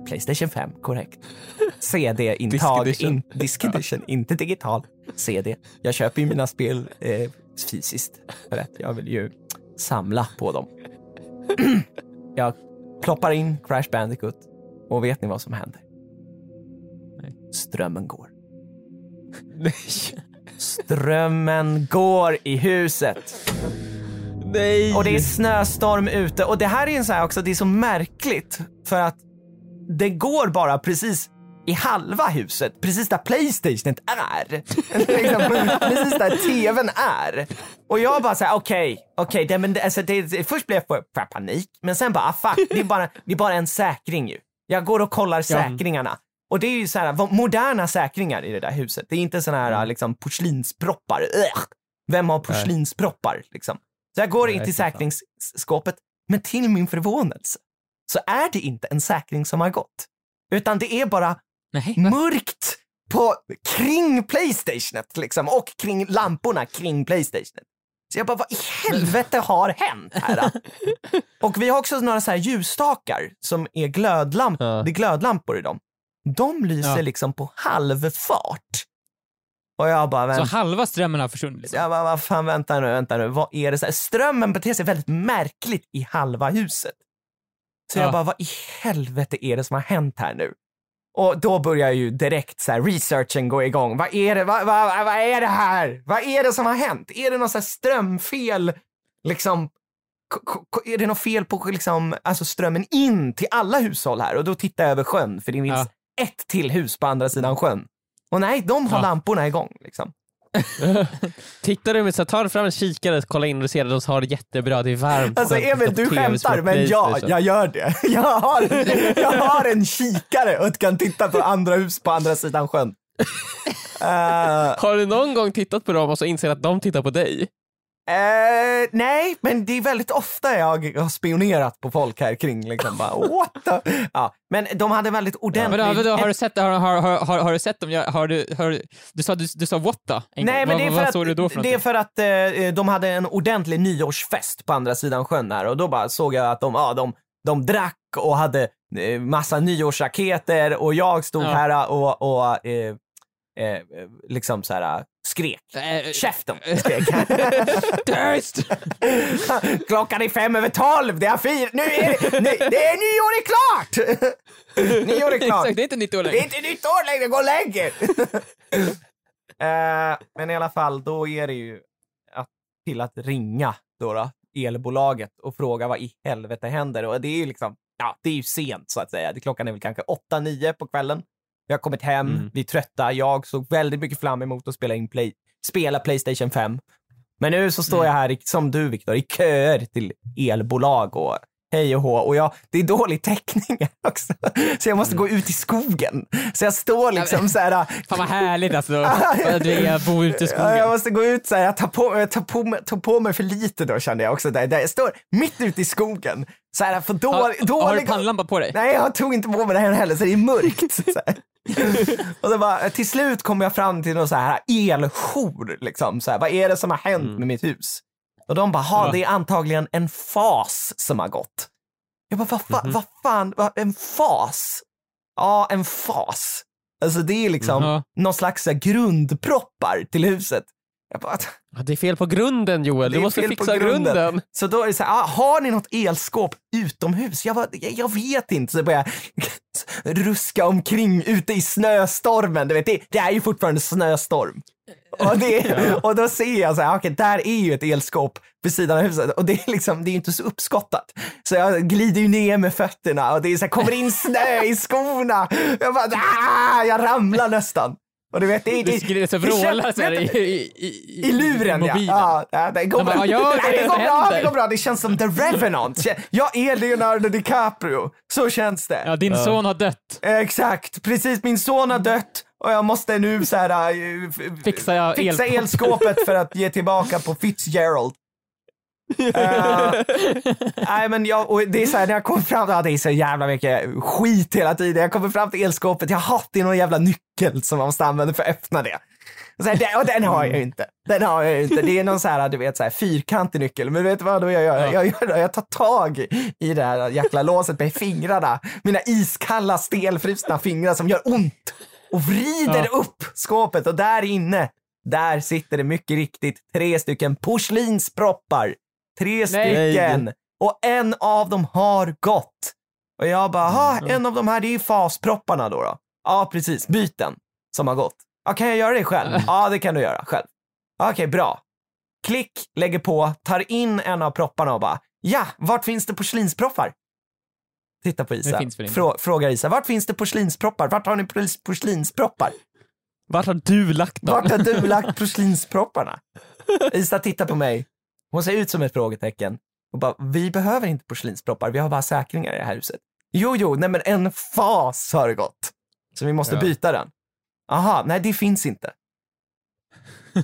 Playstation 5, korrekt. CD-intag, in, disk edition, inte digital. CD. Jag köper ju mina spel eh, fysiskt för att jag vill ju samla på dem. jag ploppar in Crash Bandicoot och vet ni vad som händer? Strömmen går. Nej. Strömmen går i huset. Nej. Och det är snöstorm ute och det här är en så här också, det är så märkligt för att det går bara precis i halva huset, precis där Playstationet är. liksom, precis där TVn är. Och jag bara såhär, okej, okej, det, men det, alltså, det, det, först blev jag för panik, men sen bara, ah, fuck, det är bara, det är bara en säkring ju. Jag går och kollar säkringarna. Och det är ju så här, moderna säkringar i det där huset. Det är inte såna här liksom porslinsproppar. Ugh. Vem har porslinsproppar liksom? Så jag går in till säkringsskåpet, men till min förvånelse så är det inte en säkring som har gått. Utan det är bara Nej. mörkt på, kring Playstationet liksom och kring lamporna kring Playstationet. Så jag bara, vad i helvete har hänt här? och vi har också några så här ljusstakar som är glödlampor, Ja. det är glödlampor i dem. De lyser Ja. liksom på halvfart. Och jag bara, Så men, halva strömmen har försvunnit? Liksom. jag bara, vad fan, vänta nu, vänta nu, vad är det så här? Strömmen beter sig väldigt märkligt i halva huset. Så jag Ja. bara, vad i helvete är det som har hänt här nu? Och då börjar ju direkt så här researchen gå igång. Vad är det, vad, vad, vad är det här? Vad är det som har hänt? Är det något så här strömfel, liksom? Är det något fel på liksom, alltså strömmen in till alla hushåll här? Och då tittar jag över sjön, för det finns ett till hus på andra sidan sjön. Och nej, de har Ja. lamporna igång. Liksom. Tittar du med så tar fram en kikare, kolla in och ser att de har det jättebra, det är varmt. Alltså Emil, du skämtar, men ja, Playstation. jag gör det. Jag har, jag har en kikare och kan titta på andra hus på andra sidan sjön. Eh, Har du någon gång tittat på dem och så inser att de tittar på dig? Eh, nej, men det är väldigt ofta jag har spionerat på folk här kring. Liksom bara, what the? Ja, men de hade väldigt Men ordentligt... då, vadå, har, du sett, har, har, har, har, du sett dem? Har du, har, du- sa, du, du sa what då? En Nej, gång. men det är vad, för vad att, såg du då för det är för att eh, de hade en ordentlig nyårsfest på andra sidan sjön här och då bara såg jag att de, ja, de, de drack och hade eh, massa nyårsraketer och jag stod Ja. här och, och eh, eh, liksom så här skrek. Eh, Käften! skrek Tyst! Klockan är fem över tolv, det är fyra, nu är det, nu, det är nyår är klart! nyår är klart! Exakt, det är inte nytt år Det är längre. inte nytt år längre, gå och lägg er! Eh, men i alla fall, då är det ju att, till att ringa då, då elbolaget och fråga vad i helvete händer. Och det är ju liksom, ja, det är ju sent så att säga. Det, klockan är väl kanske 8-9 på kvällen. Vi har kommit hem, Mm. vi är trötta. Jag såg väldigt mycket fram emot att spela, in play, spela Playstation 5. Men nu så står Mm. jag här, som du Viktor, i köer till elbolag och hej och hå. Och jag, det är dålig täckning också. Så jag måste gå ut i skogen. Så jag står liksom så här. Fan vad härligt alltså, att bor ute i Ja, jag skogen. måste gå ut så här, jag tar på, jag tar på, mig, tar på mig för lite då kände jag också. Där, där jag står mitt ute i skogen. Så här, för dålig, Har, har du dålig, pannlampa på dig? Nej, jag tog inte på mig det här heller så det är mörkt. Och så bara, till slut kom jag fram till någon så här eljour. Liksom, så här, vad är det som har hänt med mitt hus? Och de bara, ha det är antagligen en fas som har gått. Jag bara, vad, fa- vad fan, vad, en fas? Ja, en fas. Alltså det är liksom Ja. någon slags här, grundproppar till huset. Jag bara, Ja, Det är fel på grunden Joel, du måste fixa grunden. grunden. Så då är det så här, ah, har ni något elskåp utomhus? Jag, bara, jag, jag vet inte. Så jag börjar ruska omkring ute i snöstormen. Du vet, det, det är ju fortfarande snöstorm. Och, det, och då ser jag så här, okej, där är ju ett elskåp vid sidan av huset och det är liksom, det är ju inte så uppskottat. Så jag glider ju ner med fötterna och det är så här, kommer in snö i skorna. Jag bara, ah, jag ramlar nästan. Och du vet, det är Du skulle så det känns- vråla så här i, i, i, i luren ja. mobilen. ja. ja det går bara, ja, det det går bra, det går bra. Det känns som The Revenant. Jag är Leonardo DiCaprio. Så känns det. Ja, din son har dött. Exakt, precis. Min son har dött och jag måste nu så här, äh, f- f- Fixar jag fixa elskåpet för att ge tillbaka på Fitzgerald. Eh, nej men jag, och det är så här, när jag kommer fram, ja, det är så jävla mycket skit hela tiden. Jag kommer fram till elskåpet, jag har det är någon jävla nyckel som man måste använda för att öppna det. Och, så här, det, och den har jag ju inte. Den har jag inte. Det är någon så här, du vet, så här, fyrkantig nyckel. Men vet du vad då jag gör? Jag, gör då? jag tar tag i det här jäkla låset med fingrarna. Mina iskalla stelfrusna fingrar som gör ont. Och vrider upp skåpet och där inne, där sitter det mycket riktigt tre stycken porslinsproppar. Tre stycken. Och en av dem har gått. Och jag bara, ha, en av de här det är faspropparna då, då. Ja, precis. Byten som har gått. Ja, kan jag göra det själv? Ja, det kan du göra själv. Ja, Okej, bra. Klick, lägger på, tar in en av propparna och bara, ja, vart finns det porslinsproppar? Titta på Isa. Frå- frågar Isa, vart finns det porslinsproppar? Vart har ni pors- porslinsproppar? Vart har du lagt dem? Vart har du lagt porslinspropparna? Isa tittar på mig. Hon ser ut som ett frågetecken. Och bara, vi behöver inte porslinsproppar, vi har bara säkringar i det här huset. Jo, jo, nej men en fas har det gått. Så vi måste Ja. byta den. Aha, nej det finns inte.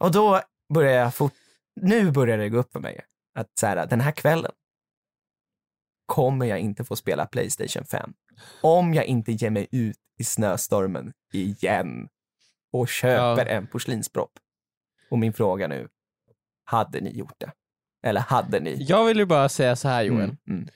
och då börjar jag fort, nu börjar det gå upp för mig att så här, den här kvällen kommer jag inte få spela Playstation 5. Om jag inte ger mig ut i snöstormen igen och köper en porslinspropp. Och min fråga nu, hade ni gjort det? Eller hade ni? Jag vill ju bara säga så här Joel. Mm, mm.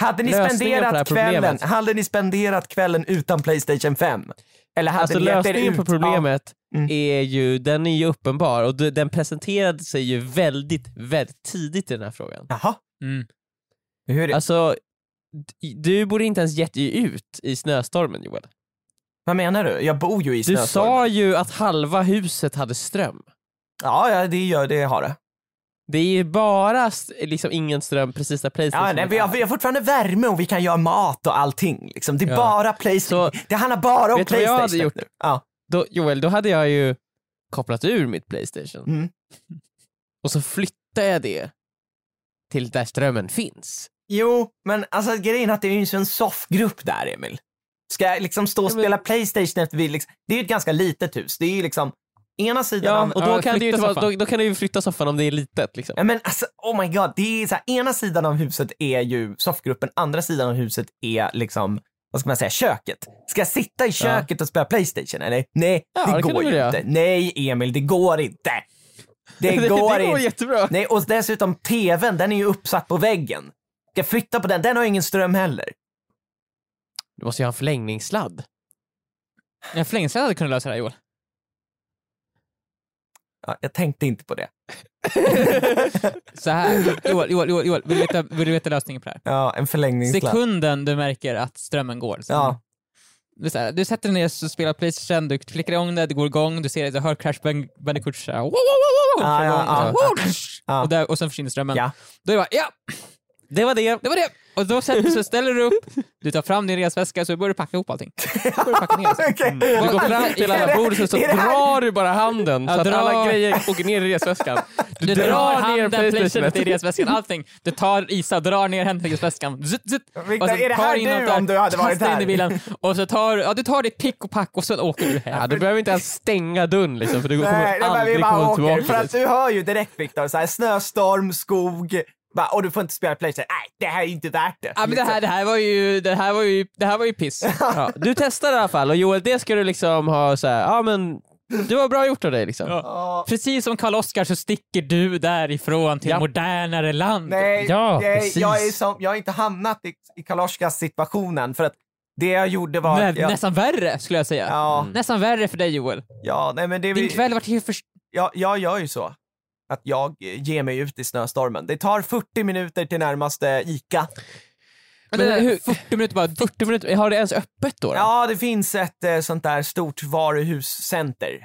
Hade ni Lösningen spenderat kvällen, problemet. hade ni spenderat kvällen utan Playstation 5? Eller hade Alltså ni lösningen ut på problemet Mm. är ju, den är ju uppenbar och den presenterade sig ju väldigt, väldigt tidigt i den här frågan. Jaha, Mm. Hur? Alltså, du borde inte ens gett dig ut i snöstormen Joel. Vad menar du? Jag bor ju i Du snöstorm. sa ju att halva huset hade ström. Ja, ja, det gör det har det. Det är ju bara liksom ingen ström precis där Playstation Ja, nej, vi, har, vi har fortfarande värme och vi kan göra mat och allting. Liksom. Det är Ja. bara Playstation. Så- det handlar bara om Vet du vad jag hade Playstation. gjort? Ja. då, Joel, då hade jag ju kopplat ur mitt Playstation Mm. och så flyttade jag det till där strömmen finns. Jo, men alltså grejen är att det är ju en soffgrupp där, Emil. Ska jag liksom stå och Ja, men- spela Playstation efter vi liksom, Det är ju ett ganska litet hus. Det är ju liksom ena sidan Ja, av... och då ja, kan, det ju inte vara, då, då kan du ju flytta soffan om det är litet. Liksom. Ja, men alltså, oh my god, det är så här, ena sidan av huset är ju soffgruppen, andra sidan av huset är liksom, vad ska man säga, köket. Ska jag sitta i köket och spela Playstation eller? Nej, Ja, det, det går ju göra. inte. Nej, Emil, det går inte. Det går det går inte. jättebra. Nej, och dessutom tvn, den är ju uppsatt på väggen. Ska jag flytta på den? Den har ingen ström heller. Du måste ju ha en förlängningssladd. En förlängningssladd hade kunnat lösa det här Joel. Ja, jag tänkte inte på det. Så här, Joel, Joel, Joel, Joel vill, du veta, vill du veta lösningen på det här? Ja, en förlängningssladd. Sekunden du märker att strömmen går. så- Ja. Du, så här, du sätter dig ner och spelar Playstation, du klickar igång det, det går igång, du ser, du hör Crash Band- Bandicoot så här, wow, ja, och där, och sen försvinner strömmen. Ja. Då är det bara, ja, Det var det. det var det! Och då sätter, så ställer du upp, du tar fram din resväska så börjar du packa ihop allting. Så börjar du packa ner. Så. Okej. Du går fram till alla bord och så här- drar du bara handen så Ja, att dra- alla grejer åker ner i resväskan. Du drar handen, Playstationet. playstationet i resväskan, allting. Du tar Isa, drar ner handen i resväskan. Zut, zut. Victor, Och så är det tar här in allt du där, om du hade varit kastar in här? i bilen och så tar ja, du tar ditt pick och pack och sen åker du hem. Ja, du behöver inte ens stänga dörren liksom, för du kommer Nej, aldrig bara komma åker. tillbaka. För att du hör ju direkt Viktor, så här, snöstorm, skog, bara, och du får inte spela Playstation. Nej, det här är inte värt det. Ja, men det, här, det, här var ju, det, här var ju, det här var ju piss. Ja, du testar i alla fall och Joel, det ska du liksom ha så här, ja men det var bra gjort av dig liksom. Ja. Precis som Karl Oskar så sticker du därifrån till Ja. modernare land. Nej, Ja, nej jag, är som, jag har inte hamnat i, i Kaloskas situationen för att Det jag gjorde var... Nä, jag, Nästan värre skulle jag säga. ja, Nästan värre för dig Joel. ja, nej men det Din vi, kväll vart ju för... jag, jag gör ju så. Att jag ger mig ut i snöstormen. Det tar 40 minuter till närmaste ICA. Men hur- 40 minuter bara... 40 minuter, har det ens öppet då? då? Ja, det finns ett eh, sånt där stort varuhuscenter.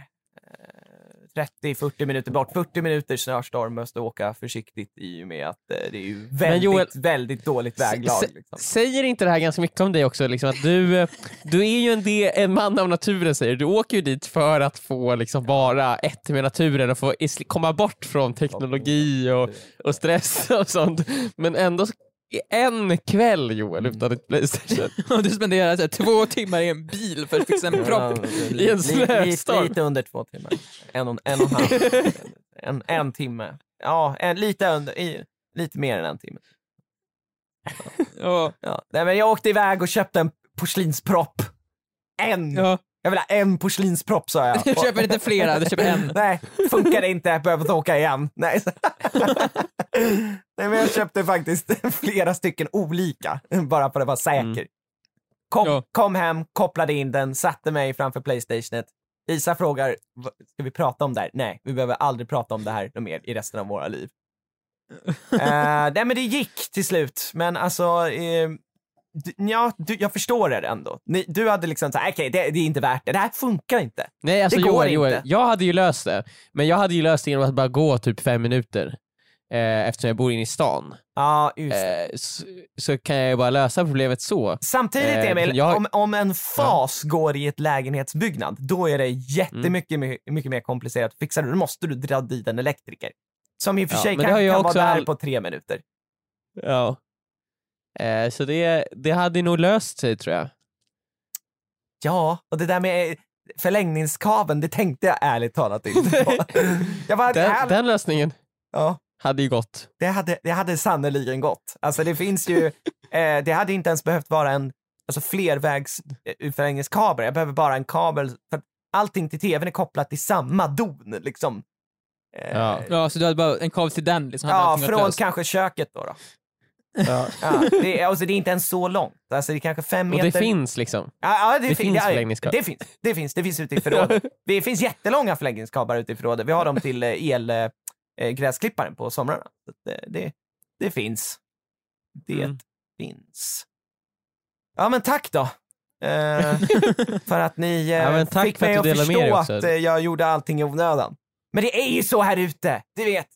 Eh, 30-40 minuter bort. 40 minuter snöstorm, måste åka försiktigt i och med att eh, det är ju väldigt, Joel- väldigt dåligt väglag. Liksom. Säger inte det här ganska mycket om dig också? Liksom, att du, eh, du är ju en, del, en man av naturen säger du. Åker ju dit för att få liksom, vara ett med naturen och få komma bort från teknologi och, och stress och sånt. Men ändå en kväll Joel utan ett Playstation. Och du spenderar så här, två timmar i en bil för att fixa en propp. I en snöstorm. Lite, lite under två timmar. En och en, och en halv. En, en timme. Ja, en, lite, under, i, lite mer än en timme. Ja. Ja. Nej, men jag åkte iväg och köpte en porslinspropp. En! Ja. Jag vill ha en porslinspropp sa jag. Du köper inte flera, du köper en. Nej, funkar inte, jag behöver åka igen. Nej. Nej men jag köpte faktiskt flera stycken olika, bara för att vara säker. Kom, Ja. kom hem, kopplade in den, satte mig framför Playstationet. Isa frågar, "Va- ska vi prata om det här? Nej, vi behöver aldrig prata om det här mer i resten av våra liv. uh, nej men det gick till slut, men alltså, eh, d- ja, du, jag förstår er ändå. Ni, du hade liksom såhär, okej det, det är inte värt det, det här funkar inte. Nej alltså Det går Joel, Joel, inte. jag hade ju löst det. Men jag hade ju löst det genom att bara gå typ fem minuter. Eh, eftersom jag bor inne i stan. Ja, det. Eh, så, så kan jag ju bara lösa problemet så. Samtidigt Eh, Emil, jag- om, om en fas går i ett lägenhetsbyggnad, då är det jättemycket Mm. mycket, mycket mer komplicerat att fixa det. Då måste du dra dit en elektriker. Som i och för Ja, sig kan, kan vara också där all- på tre minuter. Ja. Eh, så det, det hade nog löst sig tror jag. Ja, och det där med förlängningskabeln, det tänkte jag ärligt talat inte på. jag bara, Den, här- den lösningen ja, hade ju gått. det hade, det hade sannerligen gått. Alltså det finns ju, eh, det hade inte ens behövt vara en alltså flervägs eh, förlängningskabel. Jag behöver bara en kabel, för allting till tvn är kopplat till samma don liksom. Eh, Ja. Ja, så du hade bara en kabel till den liksom. Ja, från kanske köket då. då. Ja. Ja, det, är, alltså, det är inte ens så långt. Alltså, det är kanske fem Och meter. det finns liksom. Ja, ja, det, det fin- finns ja, förlängningskablar. Det finns, det finns, det finns ute i förrådet. Det finns jättelånga förlängningskablar ute i förrådet. Vi har dem till elgräsklipparen eh, på somrarna. Att, eh, det, det finns. Det Mm. finns. Ja, men tack då. Eh, för att ni eh, Ja, fick för att mig att med förstå att eh, jag gjorde allting i onödan. Men det är ju så här ute, du vet.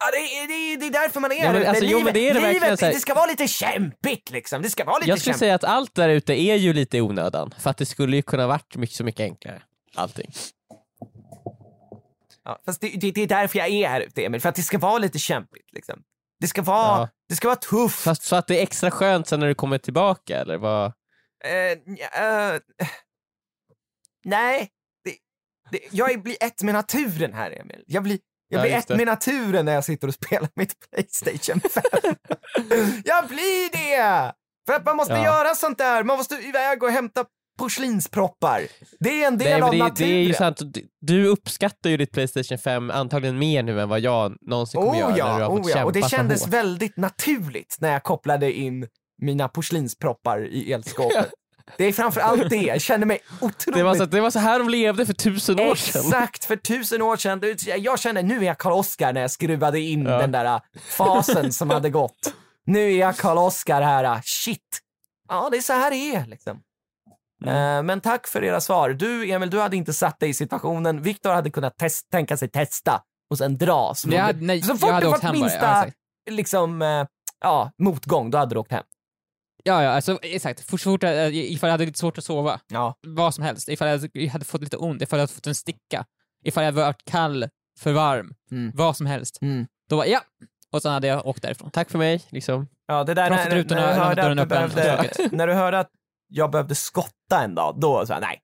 Ja, det, är, det, är, det är därför man är Ja, men alltså, jo, men det är det livet, det ska vara lite kämpigt liksom. Det ska vara lite Jag skulle kämpigt. säga att allt där ute är ju lite i onödan. För att det skulle ju kunna varit mycket, så mycket enklare. Allting. Ja, fast det, det, är därför jag är här ute Emil, för att det ska vara lite kämpigt. Liksom. Det, ska vara, Ja. det ska vara tufft. Fast så att det är extra skönt sen när du kommer tillbaka eller vad? Nja, eh, nej, jag är- blir ett med naturen här Emil. Jag blir, jag Ja, blir just ett med naturen när jag sitter och spelar mitt Playstation 5. jag blir det! För att man måste Ja. göra sånt där, man måste iväg och hämta porslinsproppar. Det är en del Nej, av det, naturen. det är ju sant, du, uppskattar ju ditt Playstation 5 antagligen mer nu än vad jag någonsin kommer göra Oh när du ja, har fått oh ja. och det kändes väldigt naturligt när jag kopplade in mina porslinsproppar i elskåpet. Det är framför allt det, jag känner mig otroligt... Det var, så, det var så här de levde för tusen år sedan. Exakt, för tusen år sedan. Jag kände, nu är jag Karl-Oskar när jag skruvade in Ja. den där äh, fasen som hade gått. Nu är jag Karl-Oskar här, äh, shit. Ja, det är så här det är liksom. Mm. Eh, Men tack för era svar. Du Emil, du hade inte satt dig i situationen. Viktor hade kunnat test, tänka sig testa och sen dra. Så, jag hade- nej, så fort det var bara, minsta liksom, eh, ja, motgång, då hade du åkt hem. Ja, ja, alltså exakt. Så fort jag, ifall jag hade lite svårt att sova, Ja. vad som helst. Ifall jag hade- jag hade fått lite ont, ifall jag hade fått en sticka, ifall jag hade varit kall, för varm, Mm. vad som helst. Mm. Då var ja, och sen hade jag åkt därifrån. Tack för mig, liksom. Ja, det där Krossat när, rutorna, när, du hörde att du öppen, behövde, när du hörde att jag behövde skotta en dag, då sa jag nej.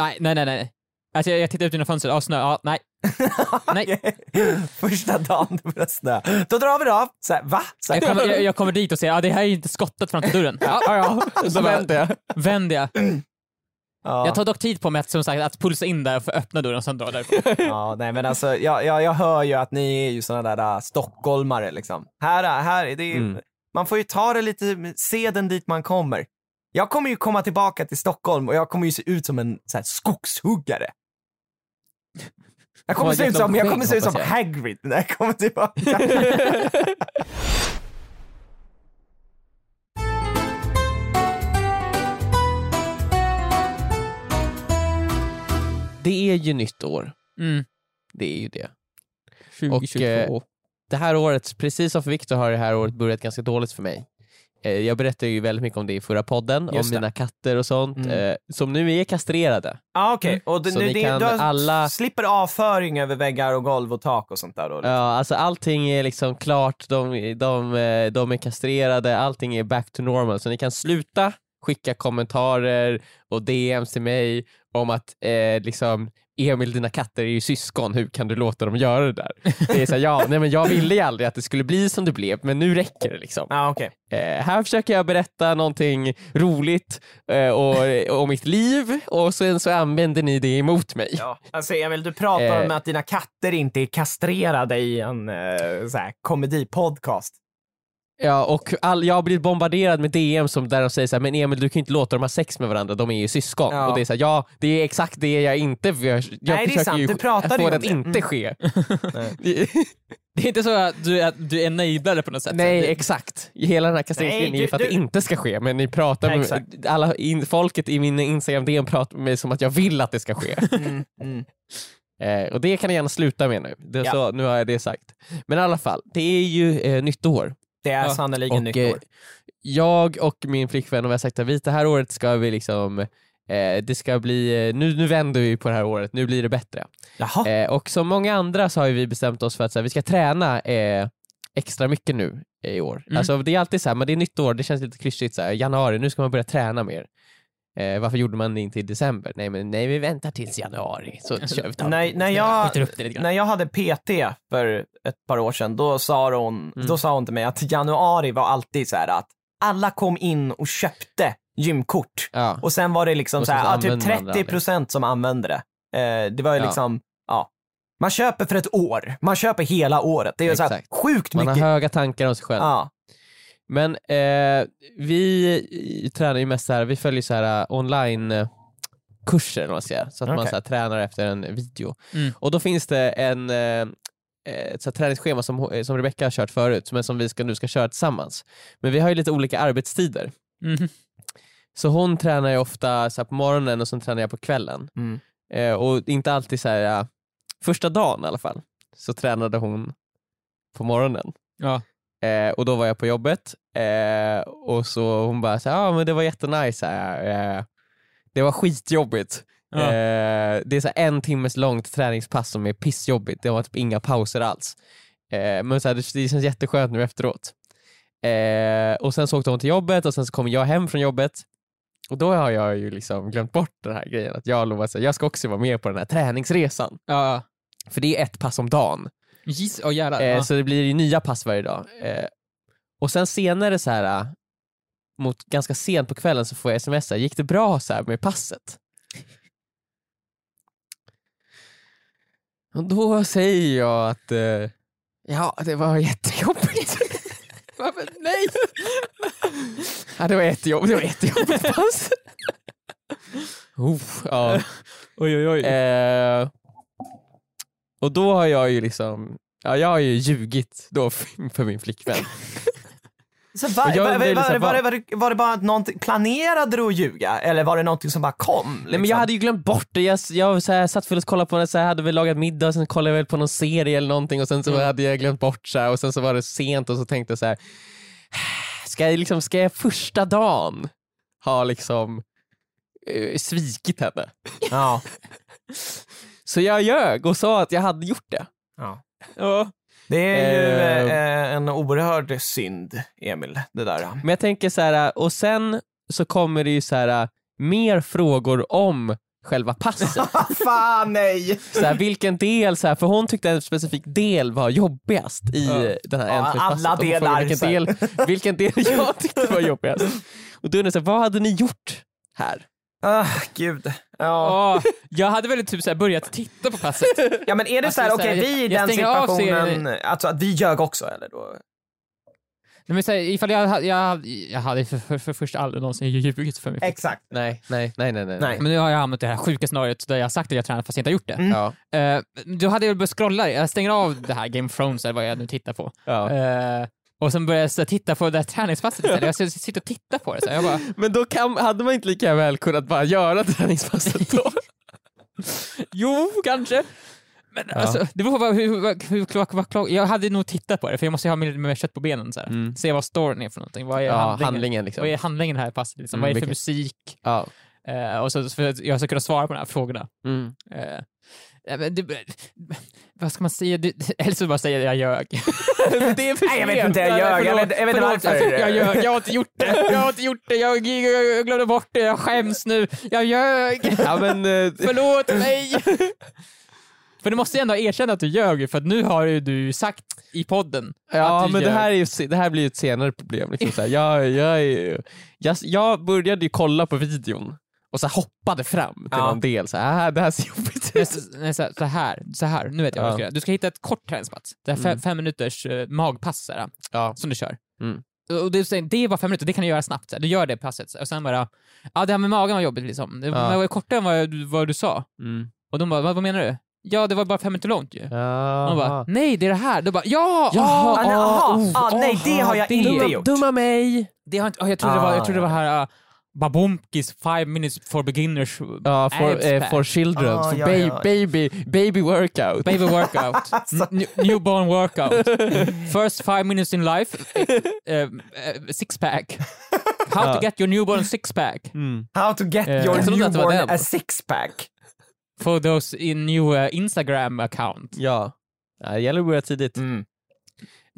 Nej, nej, nej. nej. Alltså jag, jag tittade ut genom fönstret, ja snö, ja nej. Nej. Första dagen det började snö. Då drar vi då. Så här, va? Så här, Jag kommer, jag, jag kommer dit och säger, ja det här är inte skottat fram till dörren. Ja, ja, ja. Så vänder jag. Vänder jag. ja. Jag tar dock tid på mig att, som sagt, att pulsa in där och få öppna dörren och sen dra därifrån. ja, nej men alltså, jag, jag, jag hör ju att ni är ju såna där uh, stockholmare liksom. Här, här, det är, Mm. man får ju ta det lite, se den dit man kommer. Jag kommer ju komma tillbaka till Stockholm och jag kommer ju se ut som en så här, skogshuggare. Jag kommer se ut som, jag kommer se ut som. Hagrid när jag kommer tillbaka. Det är ju nytt år. Mm. Det är ju det. 2022. eh, Det här året, precis som för Viktor, har det här året börjat ganska dåligt för mig. Eh, Jag berättade ju väldigt mycket om det i förra podden, om Just det. mina katter och sånt, Mm. eh, som nu är kastrerade. Ja okej, och det, Så nu, ni det, kan du alla- slipper avföring över väggar och golv och tak och sånt där då? Ja, alltså allting är liksom klart, de, de, eh, de är kastrerade, allting är back to normal. Så ni kan sluta skicka kommentarer och DMs till mig om att eh, liksom Emil, dina katter är ju syskon, hur kan du låta dem göra det där? Det är så här, ja, nej, men jag ville ju aldrig att det skulle bli som det blev, men nu räcker det liksom. Ja okej. Eh, här försöker jag berätta någonting roligt eh, och, om mitt liv och sen så använder ni det emot mig. Ja. Alltså Emil, du pratar Eh. om att dina katter inte är kastrerade i en uh, så här, komedipodcast. Ja, och all, jag har blivit bombarderad med DM som där de säger så här, men Emil du kan ju inte låta dem ha sex med varandra, de är ju syskon. Ja. Och det är så här, ja det är exakt det jag inte, jag, jag det är försöker sant, ju få det om att det. inte Mm. ske. Nej. Det är inte så att du är, du är enablare på något sätt? Nej Det- exakt, hela den här kastreringsgrejen Nej, är ju för att du- det inte ska ske, men ni pratar Nej, med, alla in, folket i min Instagram DM pratar med mig som att jag vill att det ska ske. Mm, mm. eh, och det kan ni gärna sluta med nu, det, Ja. så, nu har jag det sagt. Men i alla fall, det är ju eh, nytt år. Det är Ja, sannerligen Och, nytt eh, år. jag och min flickvän och vi har sagt att vi, det här året ska vi liksom eh, det ska bli, eh, nu, nu vänder vi på det här året, nu blir det bättre. Eh, och som många andra så har vi bestämt oss för att så här, vi ska träna eh, extra mycket nu eh, i år. Mm. Alltså, det är alltid så här, men det är nytt år, det känns lite klyschigt, så här, januari, nu ska man börja träna mer. Eh, varför gjorde man det inte i december? Nej men nej, vi väntar tills januari så kör vi Nej, när, Jag när jag hade PT för ett par år sedan, då sa hon, Mm. då sa hon till mig att januari var alltid så här att alla kom in och köpte gymkort. Ja. Och sen var det liksom så här, så ja, typ använder man det 30 procent som använde det. Eh, det var ju Ja. liksom, ja. Man köper för ett år, man köper hela året. Det är ju så här Exakt. sjukt Man har mycket. höga tankar om sig själv. Ja. Men eh, vi tränar ju mest så här, vi följer så här online eh, kurser eller vad man säger, så att man Okej. så här, tränar efter en video. Mm. Och då finns det en eh, ett så här, träningsschema som, som Rebecca har kört förut, men som vi ska, nu ska köra tillsammans. Men vi har ju lite olika arbetstider. Mhm. Så hon tränar ju ofta så här, på morgonen och sen tränar jag på kvällen. Mm. Eh, och inte alltid så här, första dagen i alla fall, så tränade hon på morgonen. Ja. Eh, och då var jag på jobbet eh, och så hon bara ja ah, men det var jättenice. Eh, det var skitjobbigt. Ja. Eh, det är så en timmes långt träningspass som är pissjobbigt, det var typ inga pauser alls. Eh, men så här, det, det känns jätteskönt nu efteråt. Eh, och sen så åkte hon till jobbet och sen så kom jag hem från jobbet och då har jag ju liksom glömt bort den här grejen att jag lovat att jag ska också vara med på den här träningsresan. Ja. För det är ett pass om dagen. Giss, oh, jävlar. Eh, ja. Så det blir ju nya pass varje dag. Eh, och sen senare så här, äh, mot ganska sent på kvällen så får jag sms, här, gick det bra så här med passet? Och då säger jag att eh, ja, det var jättejobbigt. Varför? Nej! ja, det var jättejobbigt, det var jättejobbigt pass. Uff, ja. Oj, oj, oj. Eh, och då har jag ju liksom, ja jag har ju ljugit då för, för min flickvän. Så var, Och jag var, undrar ju var, liksom, var, det, var, bara någonting, planerade du att ljuga eller var det någonting som bara kom? Liksom? Nej men jag hade ju glömt bort det, jag, jag så här, satt väl och kollade på det, så här, hade väl lagat middag och sen kollade jag väl på någon serie eller någonting och sen så Mm. hade jag glömt bort så här, och sen så var det sent och så tänkte jag så här. Ska jag, liksom, ska jag första dagen ha liksom eh, svikit henne? Ja. Så jag ljög och sa att jag hade gjort det. ja. Ja. Det är ju Eh. eh, en oerhörd synd, Emil, det där. Men jag tänker så här, och sen så kommer det ju så här mer frågor om själva passet. Fan nej! så här, vilken del, så här, för hon tyckte en specifik del var jobbigast i Ja. den här Ja, alla delar, Vilken del, vilken del jag tyckte var jobbigast. Och då undrar jag, vad hade ni gjort här? Ah, gud. Ja. Åh, jag hade väl typ så börjat titta på passet. ja men är det Alltså, så här, okej här, vi i den av situationen, alltså att vi ljög också eller då? Nej, men så här, ifall jag, jag, jag hade för, för, för först aldrig någonsin ljugit för mig. Exakt. Nej, nej, nej, nej. nej. Men nu har jag hamnat i det här sjuka scenariot där jag har sagt att jag tränar fast jag inte har gjort det. Mm. Ja, Eh, då hade jag börjat scrolla, jag stänger av det här Game of Thrones eller vad jag nu tittar på. ja. Eh, och sen börjar jag titta på det här träningspasset istället. Jag sitter och tittar på det. Så jag bara, Men då kan, hade man inte lika väl kunnat bara göra träningspasset då? jo, kanske. Men Ja. alltså, det beror på vad- hur, hur, hur klok, vad klok, Jag hade nog tittat på det, för jag måste ju ha mer, mer kött på benen. Så. Mm. Se vad storyn är för någonting. Vad är Ja, handlingen? handlingen liksom. Vad är handlingen i det här passet? Liksom? Mm, vad är det för vilket- musik? Ja. Eh, och så för att jag ska kunna svara på de här frågorna. Mm. Men det, vad ska man säga? Det, eller så bara att jag ljög. det är för Nej, jag vet inte, jag ljög. Jag vet, jag vet inte varför. jag ljög. Jag har inte gjort det. Jag har inte gjort det. Jag, jag, jag glömde bort det. Jag skäms nu. Jag ljög. Ja, men, eh, Förlåt mig! För du måste ju ändå erkänna att du ljög för att nu har ju du sagt i podden Ja du men det ljög. här, är ju, det här blir ju ett senare problem. Liksom, så här, jag, jag, är- jag, jag började ju kolla på videon och så här hoppade fram till Ja. någon del. Så här, "Ah, det här ser jobbigt ut. så, nej, så, så här, så här, nu vet jag vad du ska Ja. göra. Du ska hitta ett kort träningspass. Det är fem, Mm. fem minuters eh, magpass så här, Ja. som du kör. Mm. Och det, är- det är bara fem minuter, det kan du göra snabbt. Så här. Du gör det passet och sen bara, ja det här med magen var jobbigt liksom. Det Ja. var kortare än vad, du- vad du sa. Mm. Och de bara, vad, vad menar du? Ja, det var bara fem minuter långt ju. Jaha. De bara, nej det är det här. Då bara, ja! Jaha, ah, nej, aha, oh, ah, nej, det har jag inte dumma, gjort. Dumma mig! Det har inte, oh, jag trodde det var, jag Ah, trodde det var här, uh, Babomkis five minutes for beginners Ja, for, abs eh, for children, Ah, for ja, ba- ja. baby, baby workout. Baby workout. Newborn workout. First five minutes in life. Uh, uh, six pack. How Ja. to get your newborn six pack. Mm. How to get Eh, your newborn a six pack. For those in new uh, Instagram account. Ja. det gäller att börja tidigt. Mm.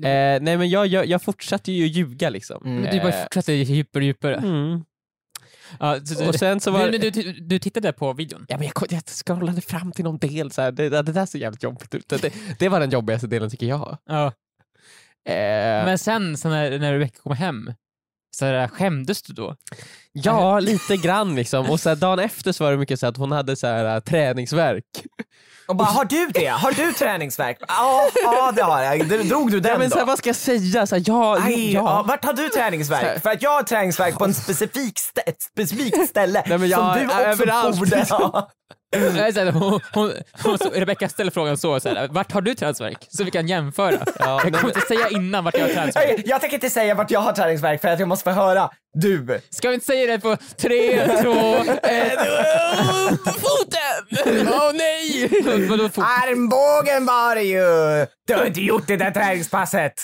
Eh, nej men jag, jag, jag fortsatte ju ljuga liksom. Mm. Men du bara fortsätter djupare och djupare. mm. Ja, så- Och sen så var du, men du, du, tittade på videon? Ja, men jag, jag scrollade fram till någon del, så här, det, det där ser jävligt jobbigt ut. Det, det var den jobbigaste delen tycker jag. Ja. Eh, Men sen så när, när Rebecca kom hem, så där, skämdes du då? ja, lite grann liksom. Och så här, dagen efter så var det mycket så att hon hade så här, äh, träningsverk. Och bara, har du det? Har du träningsvärk? Ja, ja det har jag. Drog du den Ja, men då? så här, vad ska jag säga? Så här, ja, Aj, ja. ja. vart har du träningsverk? För att jag har träningsverk på en specifik stä- ett specifikt ställe Nej, men jag- som du också överallt. borde ha. Här, hon, hon, hon, så, Rebecca ställer frågan så, så här, vart har du träningsvärk? Så vi kan jämföra. Ja, jag kommer inte säga innan vart jag har träningsvärk. Jag, tänker inte säga vart jag har träningsverk för att jag måste få höra. Du. Ska vi inte säga det på tre, två, ett... Foten! Åh nej! Vadå fot? Armbågen var det ju! Du har inte gjort det där träningspasset.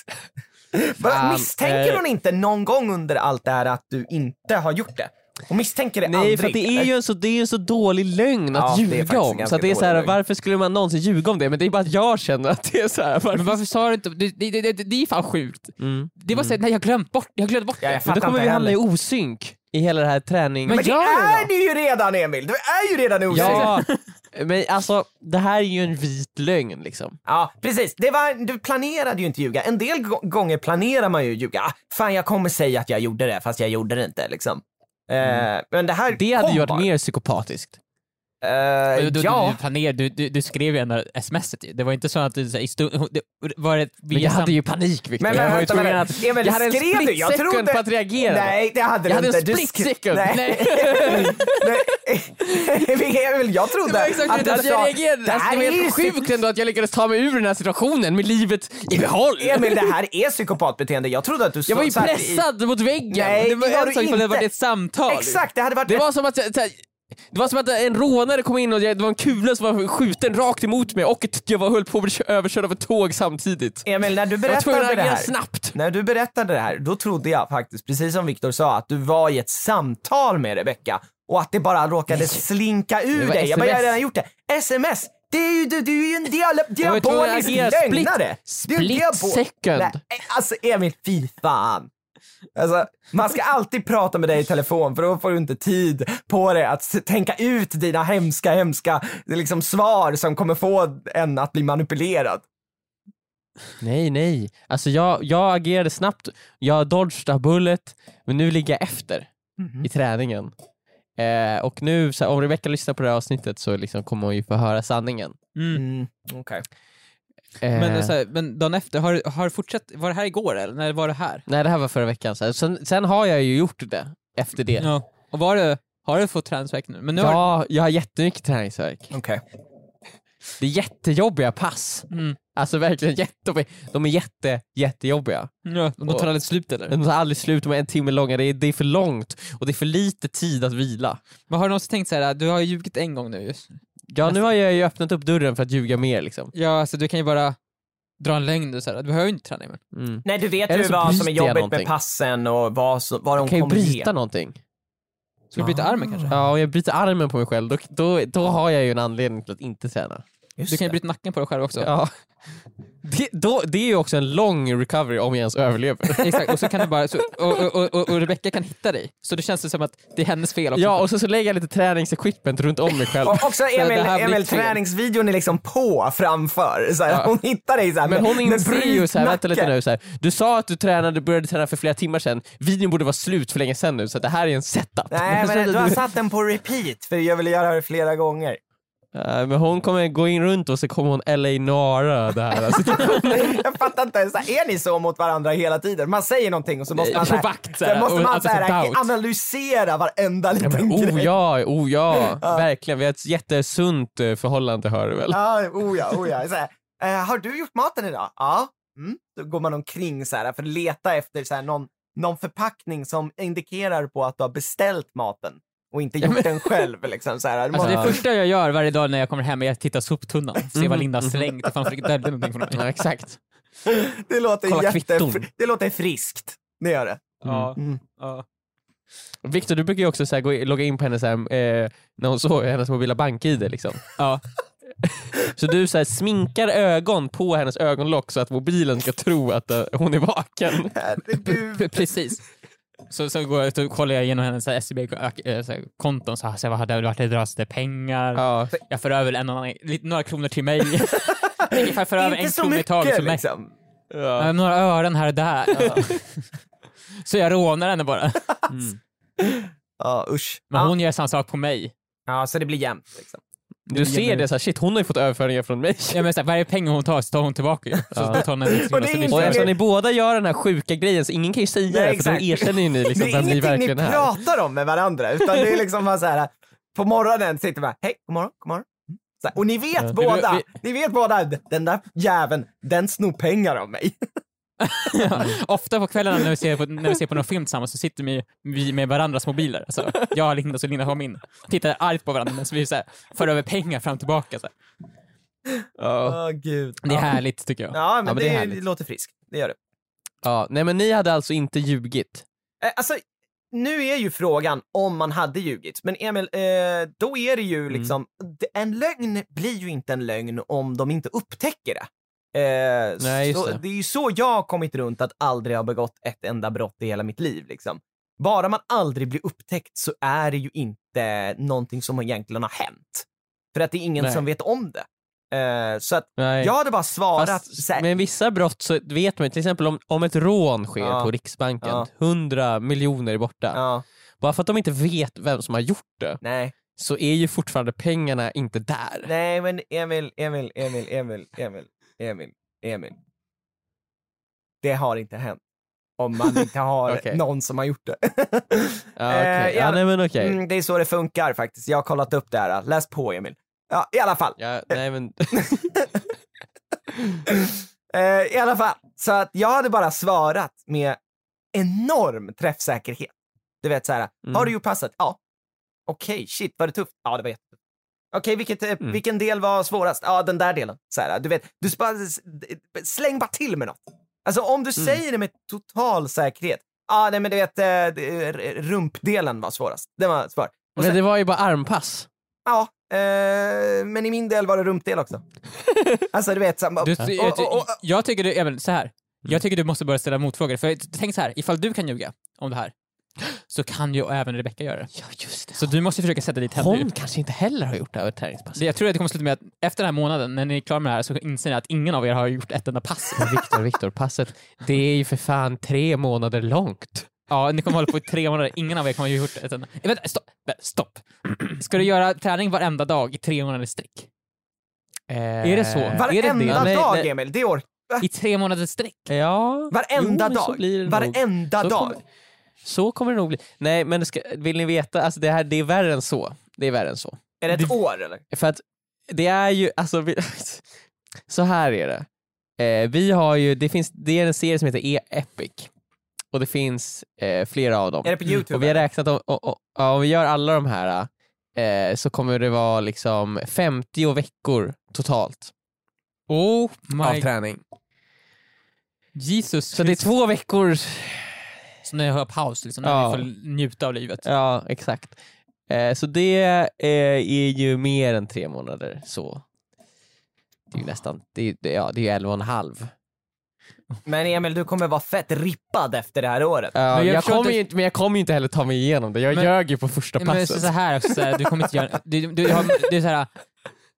Fan, misstänker eh. hon inte någon gång under allt det här att du inte har gjort det? Hon misstänker det Nej, aldrig. för det är ju en så, det är en så dålig lögn att Ja, det är ljuga faktiskt en om. Så ganska att det är så här, dålig lögn. varför skulle man någonsin ljuga om det? Men det är bara att jag känner att det är så här. Varför? Men varför sa du inte... Det, det, det, det, det är fan sjukt. Mm. Det var såhär, nej jag glömt bort, jag glömde bort Ja, det. jag Men då kommer inte vi hamna i heller. osynk i hela det här träning... Men det gör det är då. du ju redan Emil! Du är ju redan osynlig. Ja, men alltså det här är ju en vit lögn liksom. Ja, precis. Det var, du planerade ju inte ljuga. En del gå- gånger planerar man ju ljuga. Ah, fan, jag kommer säga att jag gjorde det, fast jag gjorde det inte. Liksom. Eh, men det här Mm. Det hade ju varit mer psykopatiskt. Eh, Du, du, ja. du, planerade, du, du, du skrev ju ändå smset. Det var inte så att du så här, i stund, det, var det Men jag hade ju panik Victor. Men, men jag var ju tvungen att... Emil, jag hade en skrev du? split Jag second trodde- på att reagera. Nej, det hade Jag du hade inte. en Du split sk- second. Nej. Nej. Emil, jag trodde Det var exakt du att jag sa, reagerade. det Alltså, här det var helt sjukt ändå att jag lyckades ta mig ur den här situationen med livet i behåll. Emil, det här är psykopatbeteende. Jag trodde att du Jag var ju satt i- pressad mot väggen. Nej, det var det var en du ifall det inte. var ett samtal. Exakt, det hade varit Det var som att, så det var som att en rånare kom in och det var en kula som var skjuten rakt emot mig och jag var höll på att bli kö- överkörd av ett tåg samtidigt. Emil, när du Jag var berättade det här, snabbt. när du berättade det här, då trodde jag faktiskt, precis som Viktor sa, att du var i ett samtal med Rebecca och att det bara råkade slinka Det ur dig. Jag bara, jag har redan gjort det. SMS! Det är ju, du, du är ju en dial diabolisk lögnare! split, split second. Nej, alltså Emil, fy fan. Alltså, man ska alltid prata med dig i telefon för då får du inte tid på dig att tänka ut dina hemska, hemska liksom, svar som kommer få en att bli manipulerad. Nej, nej. Alltså jag, jag agerade snabbt, jag dodged a bullet, men nu ligger jag efter i träningen. Eh, och nu, så här, om Rebecca lyssnar på det här avsnittet så liksom kommer hon ju få höra sanningen. Mm. Mm, okej. Men, Eh, så här, men dagen efter, har, har du fortsatt, var det här igår eller när var det här? Nej det här var förra veckan, så här. Sen, sen har jag ju gjort det efter det. Ja. Och var det, har du fått träningsvärk nu? Men nu har, Ja, jag har jättemycket träningsvärk. Okej. Det är jättejobbiga pass. mm, Alltså verkligen jättejobbiga. De är jätte, jättejobbiga. ja, de tar aldrig slut eller? De tar aldrig slut, de är en timme långa, det är, det är för långt och det är för lite tid att vila. Men har du någonsin tänkt så här, du har ju ljugit en gång nu just. Ja nu har jag ju öppnat upp dörren för att ljuga mer liksom. Ja, alltså du kan ju bara dra en lögn och så här. du behöver ju inte träna men. Mm. Nej, du vet Eller ju så vad som är bryter jag jobbigt med passen och vad, som, vad de Jag kan ju kommer ge. bryta någonting. Ska du bryta armen kanske? Ja, om jag bryter armen på mig själv, då, då, då har jag ju en anledning till att inte träna. Just Du kan ju bryta nacken på dig själv också. Ja. Det, då, det är ju också en lång recovery om jag ens överlever. Exakt, och så kan du bara, så, och, och, och, och, Rebecca kan hitta dig. Så det känns det som att det är hennes fel också. Ja, och så, så lägger jag lite träningsequipment runt om mig själv. Och också det Emil, här Emil träningsvideon är liksom på framför. Så här, Ja. Hon hittar dig så här, Men hon inser ju såhär, vänta lite nu, så här, du sa att du tränade, började träna för flera timmar sedan, videon borde vara slut för länge sedan nu så det här är en setup. Nej Så men du har du- satt den på repeat för jag vill göra det flera gånger. Ja, men hon kommer gå in runt och så kommer hon LA Nara där. Alltså, jag fattar inte, så här, är ni så mot varandra hela tiden? Man säger någonting och så måste man, så här, vakt, så här, måste man så det är här, analysera varenda ja, liten men, oh grej. ja, oh ja, verkligen. Vi har ett jättesunt eh, förhållande hör du väl? Ja, oh ja, oh ja. Så här, eh, har du gjort maten idag? Ja. Mm. Då går man omkring så här för att leta efter så här, någon, någon förpackning som indikerar på att du har beställt maten och inte gjort den själv. Liksom, så här. Alltså det första jag gör varje dag när jag kommer hem är att titta soptunnan, se Mm. vad Linda har slängt, ifall hon frikadeller någonting från mig. Ja, exakt. det, låter Kolla jätte, det låter friskt. Det gör det. Ja, Mm. ja. Viktor, du brukar ju också så här, gå, logga in på hennes, här, eh, när hon såg hennes mobila bank-id liksom. ja. Så du så här, sminkar ögon på hennes ögonlock så att mobilen ska tro att eh, hon är vaken. Herregud. Precis. Så, så går jag ut och kollar jag igenom hennes SEB-konton, så så vad hade varit, det dras det pengar, Ja. jag för över en annan, några kronor till mig. Ungefär för över en krona i taget. Så märk- liksom. Ja, några ören här och där. så jag rånar henne bara. Mm. Ja, usch. Men ja. hon gör samma sak på mig. ja, så det blir jämnt. Liksom. Du ser det så här, shit hon har ju fått överföringar från mig. Ja, men så här, varje pengar hon tar så tar hon tillbaka ju. Så Ja. då tar hon en Och det är vi eftersom ni båda gör den här sjuka grejen så ingen kan ju säga Nej, det för exakt. då erkänner ju ni liksom det är vem ni ingenting ni verkligen är. pratar om med varandra, utan det är liksom bara så här. På morgonen sitter man, hej, god morgon, god morgon. Här, och ni vet Ja. båda, Vi- ni vet båda, den där jäveln, den snor pengar av mig. Ofta på kvällarna när vi ser på, när vi ser på någon film tillsammans så sitter vi, vi med varandras mobiler. Alltså, jag har Linda så Linda har min. Tittar argt på varandra medan vi så här, för över pengar fram och tillbaka. Så. Åh gud. Det är härligt tycker jag. Ja, men, Ja, men det, det är härligt. låter friskt. Det gör det. Ja, nej men ni hade alltså inte ljugit? Eh, alltså, nu är ju frågan om man hade ljugit, men Emil, eh, då är det ju Mm. liksom, det- en lögn blir ju inte en lögn om de inte upptäcker det. Eh, Nej, så, det. det är ju så jag har kommit runt att aldrig ha begått ett enda brott i hela mitt liv. Liksom. Bara man aldrig blir upptäckt så är det ju inte någonting som egentligen har hänt. För att det är ingen Nej. som vet om det. Eh, så att Nej. jag hade bara svarat Fast här, med vissa brott så vet man ju, till exempel om, om ett rån sker Ja. på Riksbanken, Ja. 100 miljoner är borta. ja, Bara för att de inte vet vem som har gjort det nej. så är ju fortfarande pengarna inte där. Nej men Emil, Emil, Emil, Emil, Emil, Emil, Emil. Det har inte hänt. Om man inte har Okej. någon som har gjort det. Ja, okej. Eh, ja, nej men okej. mm, det är så det funkar faktiskt. Jag har kollat upp det här. Läs på Emil. Ja, i alla fall. Ja, nej men... Eh, I alla fall. Så att jag hade bara svarat med enorm träffsäkerhet. Du vet så här, Mm. har du gjort passet? Ja. Okej, shit, var det tufft? Ja, det var jättetufft. Okej, vilket, eh, Mm. vilken del var svårast? Ja, den där delen. Så här, du vet, du bara, släng bara till med något. Alltså om du Mm. säger det med total säkerhet. Ja, nej men du vet, eh, rumpdelen var svårast. Den var svår. Men sen, det var ju bara armpass. Ja, eh, men i min del var det rumpdel också. alltså du vet, så, och- jag, och- och- jag tycker du, även så här. Jag tycker du måste börja ställa motfrågor. För tänk så här, ifall du kan ljuga om det här, så kan ju även Rebecca göra det. Ja just det. Så du måste försöka sätta dit henne. Hon kanske inte heller har gjort det här träningspass. Det- Jag tror att det kommer sluta med att efter den här månaden, när ni är klara med det här, så inser ni att ingen av er har gjort ett enda pass. Viktor, Viktor, passet, det är ju för fan tre månader långt. Ja, ni kommer hålla på i tre månader, ingen av er kommer ha gjort ett enda... Vänta, stopp! Stopp! Ska du göra träning varenda dag i tre månader sträck? Eh, Är det så? Är det Varenda det? Nej, dag. Emil, det ork... I tre månaders sträck? Ja. Varenda jo, dag. det. Varenda dag. Så kommer det nog bli. Nej men det ska, vill ni veta, alltså det, här, det är värre än så. Det är värre än så. Är det ett år eller? För att det är ju, alltså, vi, så här är det. Eh, vi har ju, det, finns, det är en serie som heter E-Epic. Och det finns eh, flera av dem. Är det på youtube? Och vi har räknat om, och, och, ja, om vi gör alla de här eh, så kommer det vara liksom 50 veckor totalt Oh av my träning. Jesus Så det är två veckor, Så när jag har paus, liksom, när Ja. vi får njuta av livet. ja exakt. Eh, så det eh, är ju mer än tre månader så. Det är ju nästan, det är, det- ja, det är ju 11 och en halv. Men Emil, du kommer vara fett rippad efter det här året. Ja, Men jag jag kommer inte- ju inte, men jag kommer ju inte heller ta mig igenom det. Jag Men- ljög ju på första Men så, passet. så här också, så här, du kommer inte göra... Du, du, har, det är så här,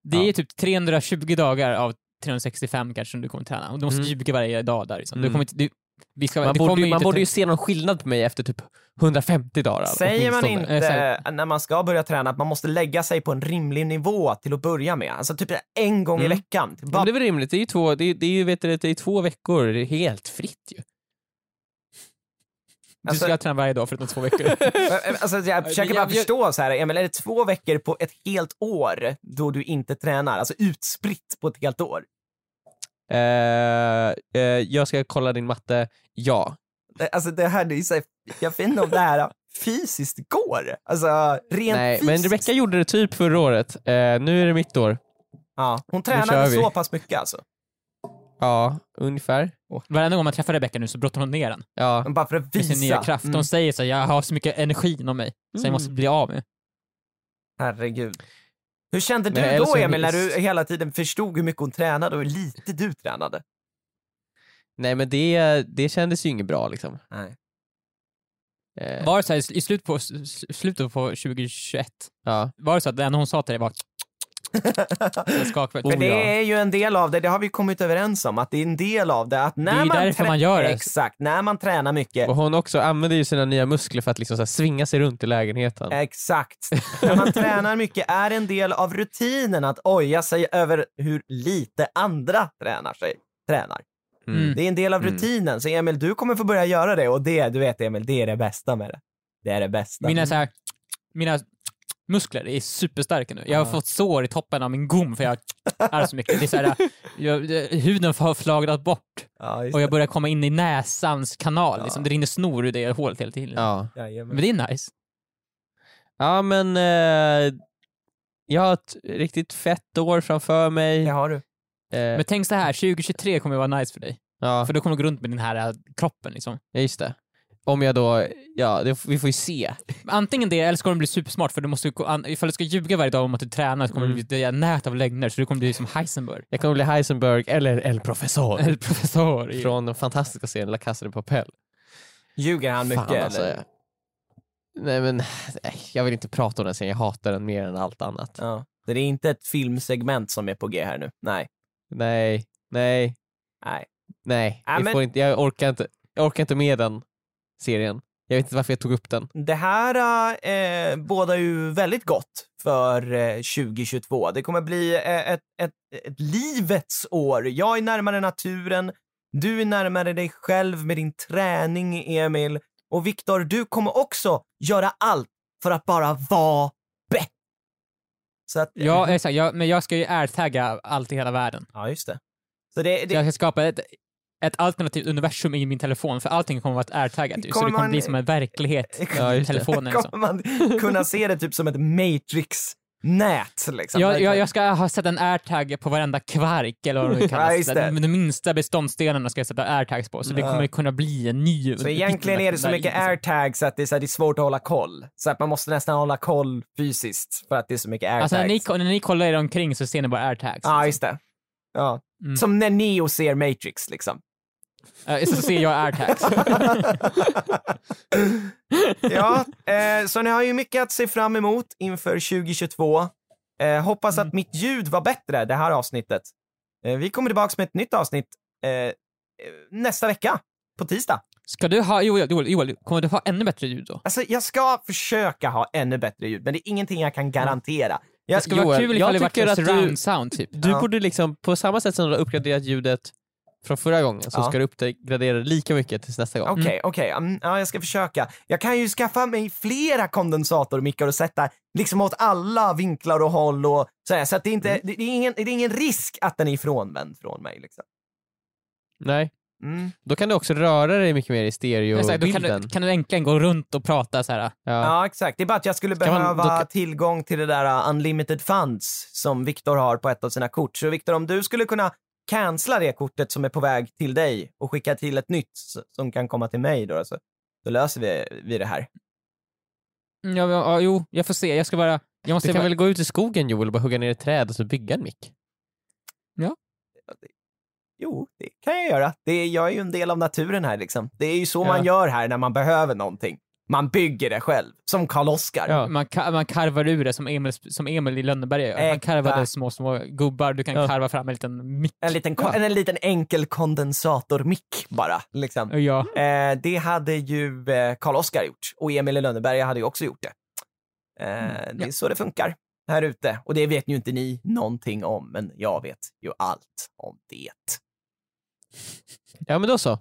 det är Ja. typ 320 dagar av 365 kanske som du kommer träna. Och du måste Mm. ljuga varje dag där. Liksom. Du Mm. kommer inte, du, ska, man borde, ju- man borde ju se någon skillnad på mig efter typ 150 dagar. Säger man inte när man ska börja träna att man måste lägga sig på en rimlig nivå till att börja med? Alltså typ en gång i Mm. veckan. Ja, Bara, men det är väl rimligt, det är ju två, det är, det är ju, vet du, det är två veckor, det är helt fritt ju. Du ska träna varje dag förutom två veckor. alltså, jag försöker bara förstå så här, Emil, är det två veckor på ett helt år då du inte tränar? Alltså utspritt på ett helt år? Eh, eh, jag ska kolla din matte, ja. Det- Alltså det här, det är så här, jag vet inte om det här fysiskt går. Alltså rent Nej, men fysiskt. Rebecca gjorde det typ förra året, eh, nu är det mitt år. Ja, hon tränade så pass mycket alltså. Ja, ungefär. Varenda gång man träffar Rebecca nu så brottar hon ner den Ja. Men bara för att med visa. sin nya kraft. Mm, Hon säger så här, jag har så mycket energi inom mig, så jag måste Mm. bli av med. herregud. Hur kände du eller då så är Emil, när du hela tiden förstod hur mycket hon tränade och hur lite du tränade? Nej men det, det kändes ju inget bra liksom. Nej. Eh, Var det så här, i slut på, slutet på 2021, ja. var det så att det enda hon sa till dig var För det ja. är ju en del av det, det har vi kommit överens om, att det är en del av det. Att när Det är man därför man gör det. Exakt, när man tränar mycket. Och hon också använder ju sina nya muskler för att liksom så svinga sig runt i lägenheten. Exakt. när man tränar mycket är en del av rutinen att oja sig över hur lite andra tränar sig. Tränar. Mm. Det är en del av Mm. rutinen, så Emil, du kommer få börja göra det och det, du vet Emil, det är det bästa med det. Det är det bästa. Mina, så här, mina muskler är superstarka nu. Jag har Ja. fått sår i toppen av min gom för jag är så mycket. Det är så här, jag, huden har flagrat bort ja, och jag börjar komma in i näsans kanal. Ja. Liksom. Det rinner snor ur det hålet hela tiden. Ja. Men det är nice. ja men eh, jag har ett riktigt fett år framför mig. Det har du. Eh, Men tänk så här, 2023 kommer att vara nice för dig. ja, För då kommer du gå runt med den här äh, kroppen. Liksom. ja, just det. Om jag då, ja det, vi får ju se. Antingen det, eller så kommer du bli supersmart för du måste, ifall du ska ljuga varje dag om att du tränar så kommer Mm. det bli ett nät av lögner så du kommer bli som Heisenberg. Jag kommer bli Heisenberg eller El Professor. Eller professor. i- Från den fantastiska serien La Casa de Papel. Ljuger han mycket Fan, alltså, eller? Nej men, nej, jag vill inte prata om den serien, jag hatar den mer än allt annat. Ja. Det är inte ett filmsegment som är på G här nu. Nej. Nej, nej, Nej. nej. Ja, jag, men- får inte, jag, orkar inte, jag orkar inte med den serien. Jag vet inte varför jag tog upp den. Det här eh, bådar ju väldigt gott för eh, 2022. Det kommer bli eh, ett, ett, ett livets år. Jag är närmare naturen, du är närmare dig själv med din träning, Emil. Och Viktor, du kommer också göra allt för att bara vara bättre. Så att, Ja, exakt. Jag, men jag ska ju airtagga allt i hela världen. ja, just det. Så det, Så det jag ska skapa ett, ett alternativt universum i min telefon, för allting kommer att vara airtaggat ju, så Kommer det kommer man- bli som en verklighet Ja, i telefonen. Liksom. kommer man kunna se det typ som ett Matrix-nät. Liksom. Jag, jag, jag ska ha sett en airtag på varenda kvark, eller vad det Ja, kallas. just det. de, minsta beståndsdelarna ska jag sätta airtags på, så det Ja. kommer kunna bli en ny... Så egentligen är det så mycket airtags att det är, så här, det är svårt att hålla koll. Så att man måste nästan hålla koll fysiskt för att det är så mycket airtags. Alltså när ni, när ni kollar er omkring så ser ni bara airtags. Ja, just det. Ja. Mm. Som när Neo ser Matrix liksom. Eh, så ser jag airtags. ja, eh, så ni har ju mycket att se fram emot inför 2022. Eh, hoppas Mm. att mitt ljud var bättre det här avsnittet. Eh, vi kommer tillbaka med ett nytt avsnitt eh, eh, nästa vecka, på tisdag. Ska du ha, Joel, Joel, Joel, kommer du ha ännu bättre ljud då? Alltså, jag ska försöka ha ännu bättre ljud, men det är ingenting jag kan garantera. Ja, Det skulle vara Joel, kul jag ifall det tycker var att du- surround sound typ. Du Ja. borde liksom, på samma sätt som du har uppgraderat ljudet från förra gången, så Ja. ska du uppgradera lika mycket tills nästa gång. Okej, okej. Mm, ja, jag ska försöka. Jag kan ju skaffa mig flera kondensatormickar och sätta liksom åt alla vinklar och håll och sådär. Så att det, är inte, det, det, är ingen, det är ingen risk att den är ifrånvänd från mig. Liksom. Nej, Mm. då kan du också röra dig mycket mer i Exakt, då kan stereobilden. du, kan du äntligen gå runt och prata så här. Ja. Ja, exakt. Det är bara att jag skulle Kan man- behöva då kan- tillgång till det där uh, unlimited funds som Viktor har på ett av sina kort. Så Viktor, om du skulle kunna cancella det kortet som är på väg till dig och skicka till ett nytt som kan komma till mig då, så, då löser vi, vi det här. Mm, Ja, ja, ja, jo, jag får se. Jag ska bara... Jag måste Du kan bara, väl gå ut i skogen Joel och bara hugga ner ett träd och så bygga en mick? Jo, det kan jag göra. Det är, jag är ju en del av naturen här liksom. Det är ju så Ja. man gör här när man behöver någonting. Man bygger det själv, som Karl-Oskar. Ja. man, ka- man karvar ur det som Emil, som Emil i Lönneberga gör. Man Exakt. karvade små, små gubbar. Du kan Ja. karva fram en liten mick. En, liten, Ja. en, en liten enkel kondensatormick bara. Liksom. Ja. Eh, det hade ju eh, Karl-Oskar gjort och Emil i Lönneberga hade ju också gjort det. Eh, Det är så det funkar här ute och det vet ju inte ni någonting om, men jag vet ju allt om det. Ja men då så.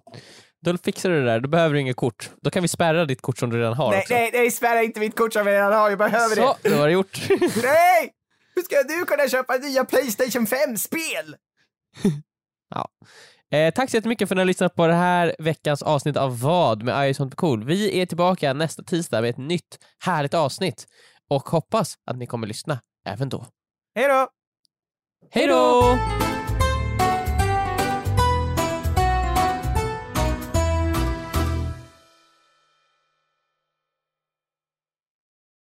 Då fixar du det där, då behöver du inget kort. Då kan vi spärra ditt kort som du redan har Nej, också. nej, nej, spärra inte mitt kort som jag redan har, jag behöver Så, det. då var det gjort. Nej! Hur ska du kunna köpa nya Playstation 5-spel? Eh, tack så jättemycket för att ni har lyssnat på det här veckans avsnitt av Vad med Ison Cool. Vi är tillbaka nästa tisdag med ett nytt härligt avsnitt och hoppas att ni kommer lyssna även då. Hej då! Hej då!